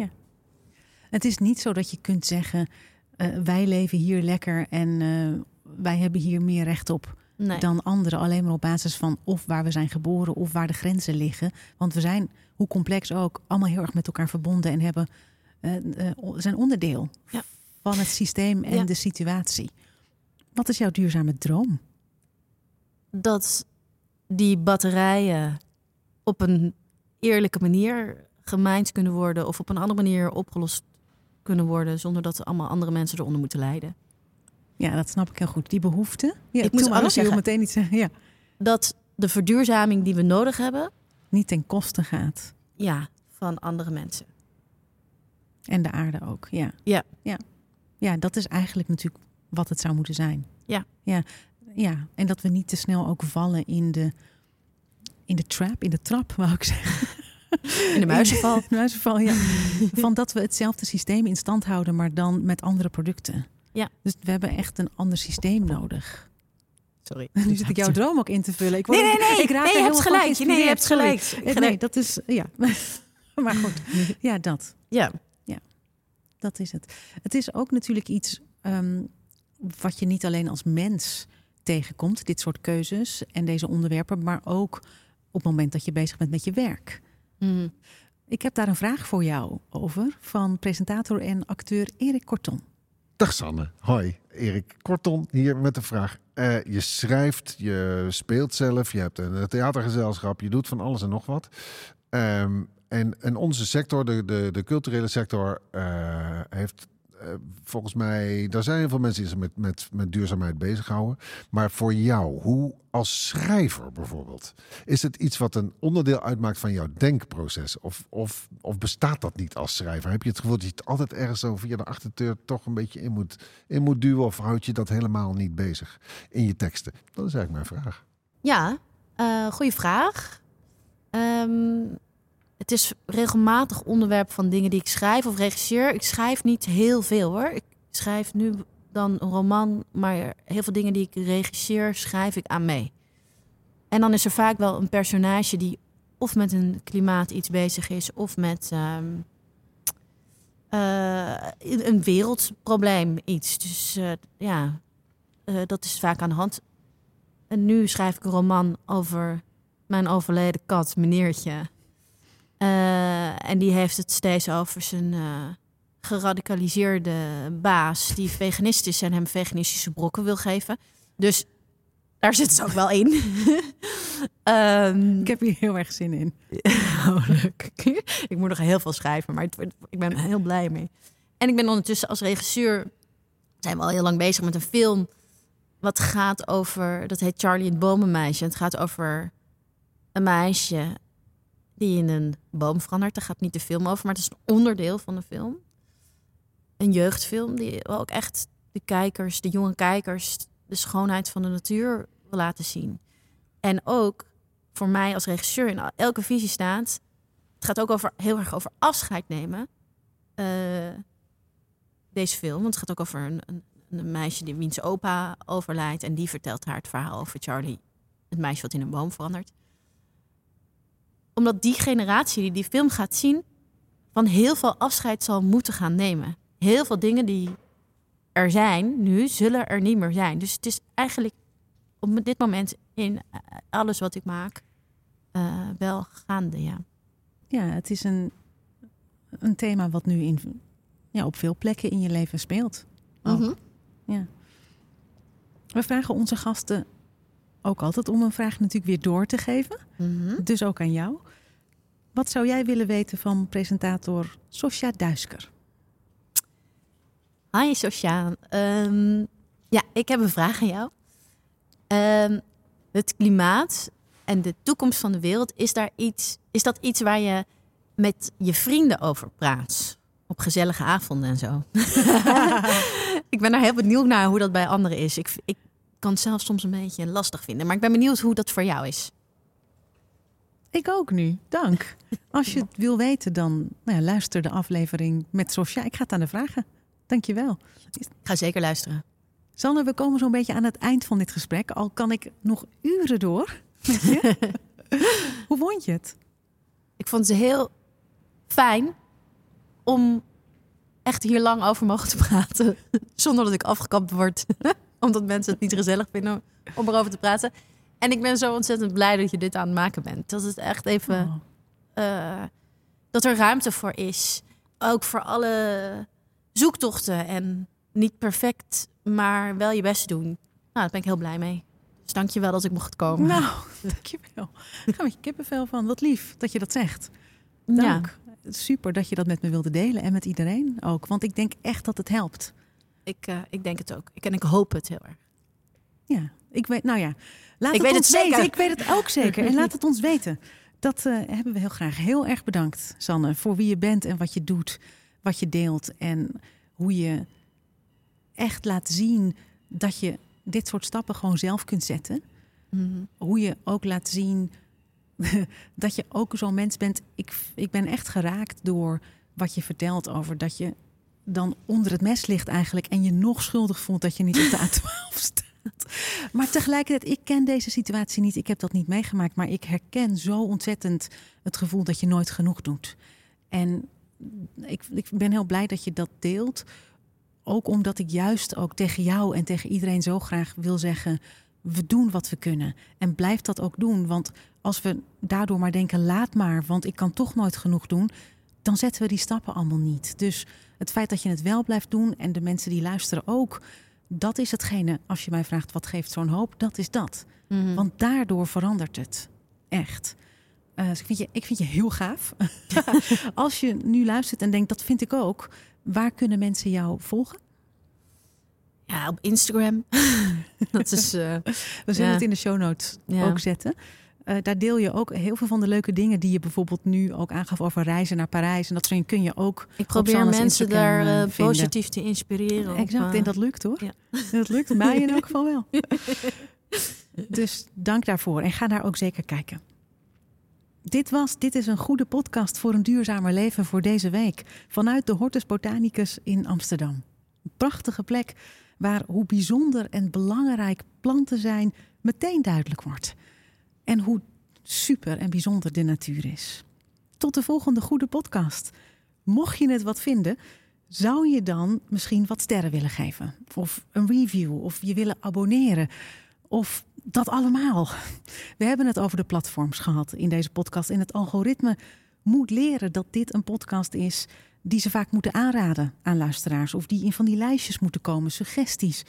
Het is niet zo dat je kunt zeggen: eh, wij leven hier lekker en eh, wij hebben hier meer recht op Nee. dan anderen. Alleen maar op basis van of waar we zijn geboren of waar de grenzen liggen. Want we zijn, hoe complex ook, allemaal heel erg met elkaar verbonden en hebben, eh, zijn onderdeel Ja. van het systeem en Ja. de situatie. Wat is jouw duurzame droom? dat die batterijen op een eerlijke manier gemijnd kunnen worden of op een andere manier opgelost kunnen worden zonder dat allemaal andere mensen eronder moeten lijden. Ja, dat snap ik heel goed. Die behoefte. Ja, Ik moet alles zeggen. meteen iets zeggen. Ja. Dat de verduurzaming die we nodig hebben, Niet ten koste gaat. ja, van andere mensen. En de aarde ook. Ja. Ja. ja. Ja, dat is eigenlijk natuurlijk wat het zou moeten zijn. Ja. Ja. Ja. En dat we niet te snel ook vallen in de, in de trap, in de trap, [LAUGHS] wou ik zeggen. In de muizenval. In de muizenval, ja. Van dat we hetzelfde systeem in stand houden, maar dan met andere producten. Ja. Dus we hebben echt een ander systeem nodig. Sorry. [LAUGHS] Nu zit ik jouw droom ook in te vullen. Ik Nee, nee, nee. Ik raak nee, je hebt gelijk. Nee, je hebt gelijk. Nee, dat is, ja. [LAUGHS] maar goed, ja, dat. Ja. Dat is het. Het is ook natuurlijk iets ehm, wat je niet alleen als mens tegenkomt, dit soort keuzes en deze onderwerpen, maar ook op het moment dat je bezig bent met je werk. Mhm. Ik heb daar een vraag voor jou over van presentator en acteur Erik Korton. Dag Sanne. Hoi, Erik Korton hier met de vraag. Eh, je schrijft, je speelt zelf, je hebt een theatergezelschap, je doet van alles en nog wat. Ehm, en, en onze sector, de, de, de culturele sector, eh, heeft volgens mij, daar zijn heel veel mensen die zich met, met, met duurzaamheid bezighouden. Maar voor jou, hoe als schrijver bijvoorbeeld, is het iets wat een onderdeel uitmaakt van jouw denkproces? Of, of, of bestaat dat niet als schrijver? Heb je het gevoel dat je het altijd ergens zo via de achterdeur toch een beetje in moet, in moet duwen? Of houd je dat helemaal niet bezig in je teksten? Dat is eigenlijk mijn vraag. Ja, eh goede vraag. Ehm, het is regelmatig onderwerp van dingen die ik schrijf of regisseer. Ik schrijf niet heel veel hoor. Ik schrijf nu dan een roman, maar heel veel dingen die ik regisseer, schrijf ik aan mee. En dan is er vaak wel een personage die of met een klimaat iets bezig is, of met ehm, eh, een wereldprobleem iets. Dus eh, ja, eh, dat is vaak aan de hand. En nu schrijf ik een roman over mijn overleden kat, meneertje. Eh, en die heeft het steeds over zijn eh, geradicaliseerde baas... die veganist is en hem veganistische brokken wil geven. Dus daar zit ze ook wel in. [LAUGHS] Ehm, Ik heb hier heel erg zin in. [LAUGHS] Oh, leuk. ik moet nog heel veel schrijven, maar het ik ben er heel blij mee. En ik ben ondertussen als regisseur... zijn we al heel lang bezig met een film... wat gaat over... dat heet Charlie het bomenmeisje. Het gaat over een meisje die in een boom verandert. Daar gaat niet de film over, maar het is een onderdeel van de film. Een jeugdfilm die ook echt de kijkers, de jonge kijkers... de schoonheid van de natuur wil laten zien. En ook voor mij als regisseur in elke visie staat. Het gaat ook over, heel erg over afscheid nemen. eh, deze film. Want het gaat ook over een, een, een meisje die wiens opa overlijdt. En die vertelt haar het verhaal over Charlie. Het meisje wat in een boom verandert. Omdat die generatie die die film gaat zien... van heel veel afscheid zal moeten gaan nemen. Heel veel dingen die er zijn nu, zullen er niet meer zijn. Dus het is eigenlijk op dit moment in eh, alles wat ik maak eh, wel gaande, ja. Ja, het is een, een thema wat nu in, ja, op veel plekken in je leven speelt. Mhm. Ja. We vragen onze gasten ook altijd om een vraag natuurlijk weer door te geven. Mhm. Dus ook aan jou. Wat zou jij willen weten van presentator Sosja Duisker? Hi Sosjaan. Ehm, ja, ik heb een vraag aan jou. Ehm, het klimaat en de toekomst van de wereld, is, daar iets, is dat iets waar je met je vrienden over praat? Op gezellige avonden en zo. [LAUGHS] [LAUGHS] ik ben daar heel benieuwd naar hoe dat bij anderen is. Ik, ik kan het zelf soms een beetje lastig vinden, maar ik ben benieuwd hoe dat voor jou is. Ik ook nu, dank. [LAUGHS] Als je het wil weten, dan nou ja, luister de aflevering met Sosja. Ik ga het aan de vragen. Dankjewel. Ik ga zeker luisteren. Sanne, we komen zo'n beetje aan het eind van dit gesprek. Al kan ik nog uren door. [LAUGHS] Hoe vond je het? Ik vond het heel fijn om echt hier lang over mogen te praten. [LAUGHS] Zonder dat ik afgekapt word. Omdat mensen het niet gezellig vinden om erover te praten. En ik ben zo ontzettend blij dat je dit aan het maken bent. Dat het echt even. Oh. eh, dat er ruimte voor is. Ook voor alle zoektochten. En niet perfect, maar wel je best doen. Nou, daar ben ik heel blij mee. Dus dank je wel dat ik mocht komen. Nou, [LAUGHS] dankjewel. Ik ga met je kippenvel van. Wat lief dat je dat zegt. ja. Dank. Super dat je dat met me wilde delen en met iedereen ook. Want ik denk echt dat het helpt. Ik, eh, ik denk het ook. Ik, en ik hoop het heel erg. Ja, ik weet, nou ja, laat Ik het weet ons het zeker. weten. Ik weet het ook zeker. En [LAUGHS] laat het ons weten. Dat eh, hebben we heel graag. Heel erg bedankt, Sanne, voor wie je bent en wat je doet, wat je deelt en hoe je echt laat zien dat je dit soort stappen gewoon zelf kunt zetten. Mhm. Hoe je ook laat zien [LAUGHS] dat je ook zo'n mens bent. Ik, ik ben echt geraakt door wat je vertelt over dat je dan onder het mes ligt eigenlijk en je nog schuldig voelt dat je niet op de A12 staat. Maar tegelijkertijd, ik ken deze situatie niet. Ik heb dat niet meegemaakt, maar ik herken zo ontzettend het gevoel dat je nooit genoeg doet. En ik, ik ben heel blij dat je dat deelt. Ook omdat ik juist ook tegen jou en tegen iedereen zo graag wil zeggen: we doen wat we kunnen. En blijf dat ook doen. Want als we daardoor maar denken: laat maar, want ik kan toch nooit genoeg doen. Dan zetten we die stappen allemaal niet. Dus het feit dat je het wel blijft doen en de mensen die luisteren ook, dat is hetgene. Als je mij vraagt wat geeft zo'n hoop, dat is dat. Mhm. Want daardoor verandert het. Echt. Eh, dus ik, vind je, ik vind je heel gaaf. [LAUGHS] Als je nu luistert en denkt, dat vind ik ook. Waar kunnen mensen jou volgen? Ja, op Instagram. [LAUGHS] dat is. eh, We zullen Ja. het in de show notes Ja. ook zetten. Eh, daar deel je ook heel veel van de leuke dingen die je bijvoorbeeld nu ook aangaf over reizen naar Parijs. En dat soort kun je ook. ik probeer mensen Instagram, daar eh, eh, positief te inspireren. op, exact, eh, en dat lukt hoor. ja. Dat lukt mij in elk geval wel. [LAUGHS] Dus dank daarvoor en ga daar ook zeker kijken. Dit was Dit is een goede podcast voor een duurzamer leven voor deze week. Vanuit de Hortus Botanicus in Amsterdam. Een prachtige plek waar hoe bijzonder en belangrijk planten zijn meteen duidelijk wordt. En hoe super en bijzonder de natuur is. Tot de volgende goede podcast. Mocht je het wat vinden, zou je dan misschien wat sterren willen geven? Of een review? Of je willen abonneren? Of dat allemaal? We hebben het over de platforms gehad in deze podcast. En het algoritme moet leren dat dit een podcast is die ze vaak moeten aanraden aan luisteraars. Of die in van die lijstjes moeten komen, suggesties.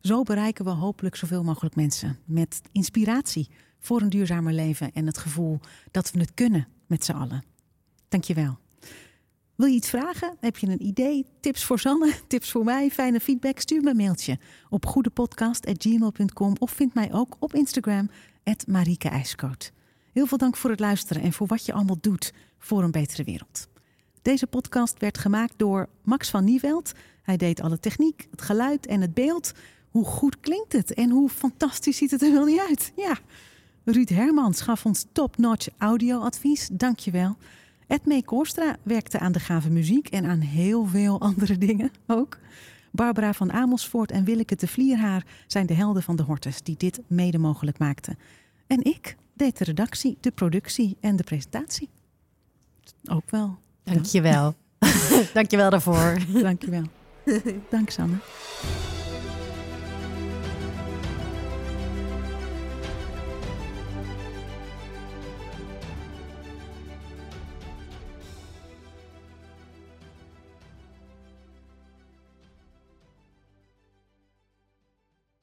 Zo bereiken we hopelijk zoveel mogelijk mensen met inspiratie voor een duurzamer leven en het gevoel dat we het kunnen met z'n allen. Dankjewel. Wil je iets vragen? Heb je een idee? Tips voor Sanne? [LAUGHS] Tips voor mij? Fijne feedback? Stuur me een mailtje op goedepodcast.gmail.com of vind mij ook op Instagram, Marieke IJskoot. Heel veel dank voor het luisteren en voor wat je allemaal doet voor een betere wereld. Deze podcast werd gemaakt door Max van Nieveld. Hij deed alle techniek, het geluid en het beeld. Hoe goed klinkt het en hoe fantastisch ziet het er wel niet uit? Ja. Ruud Hermans gaf ons top-notch audioadvies. Dankjewel. Edmee Koorstra werkte aan de gave muziek en aan heel veel [LAUGHS] andere dingen ook. Barbara van Amersfoort en Willeke de Vlierhaar zijn de helden van de Hortus die dit mede mogelijk maakten. En ik deed de redactie, de productie en de presentatie. Ook wel. Dankjewel. [LAUGHS] Dankjewel daarvoor. [LAUGHS] Dankjewel. Dank Sanne.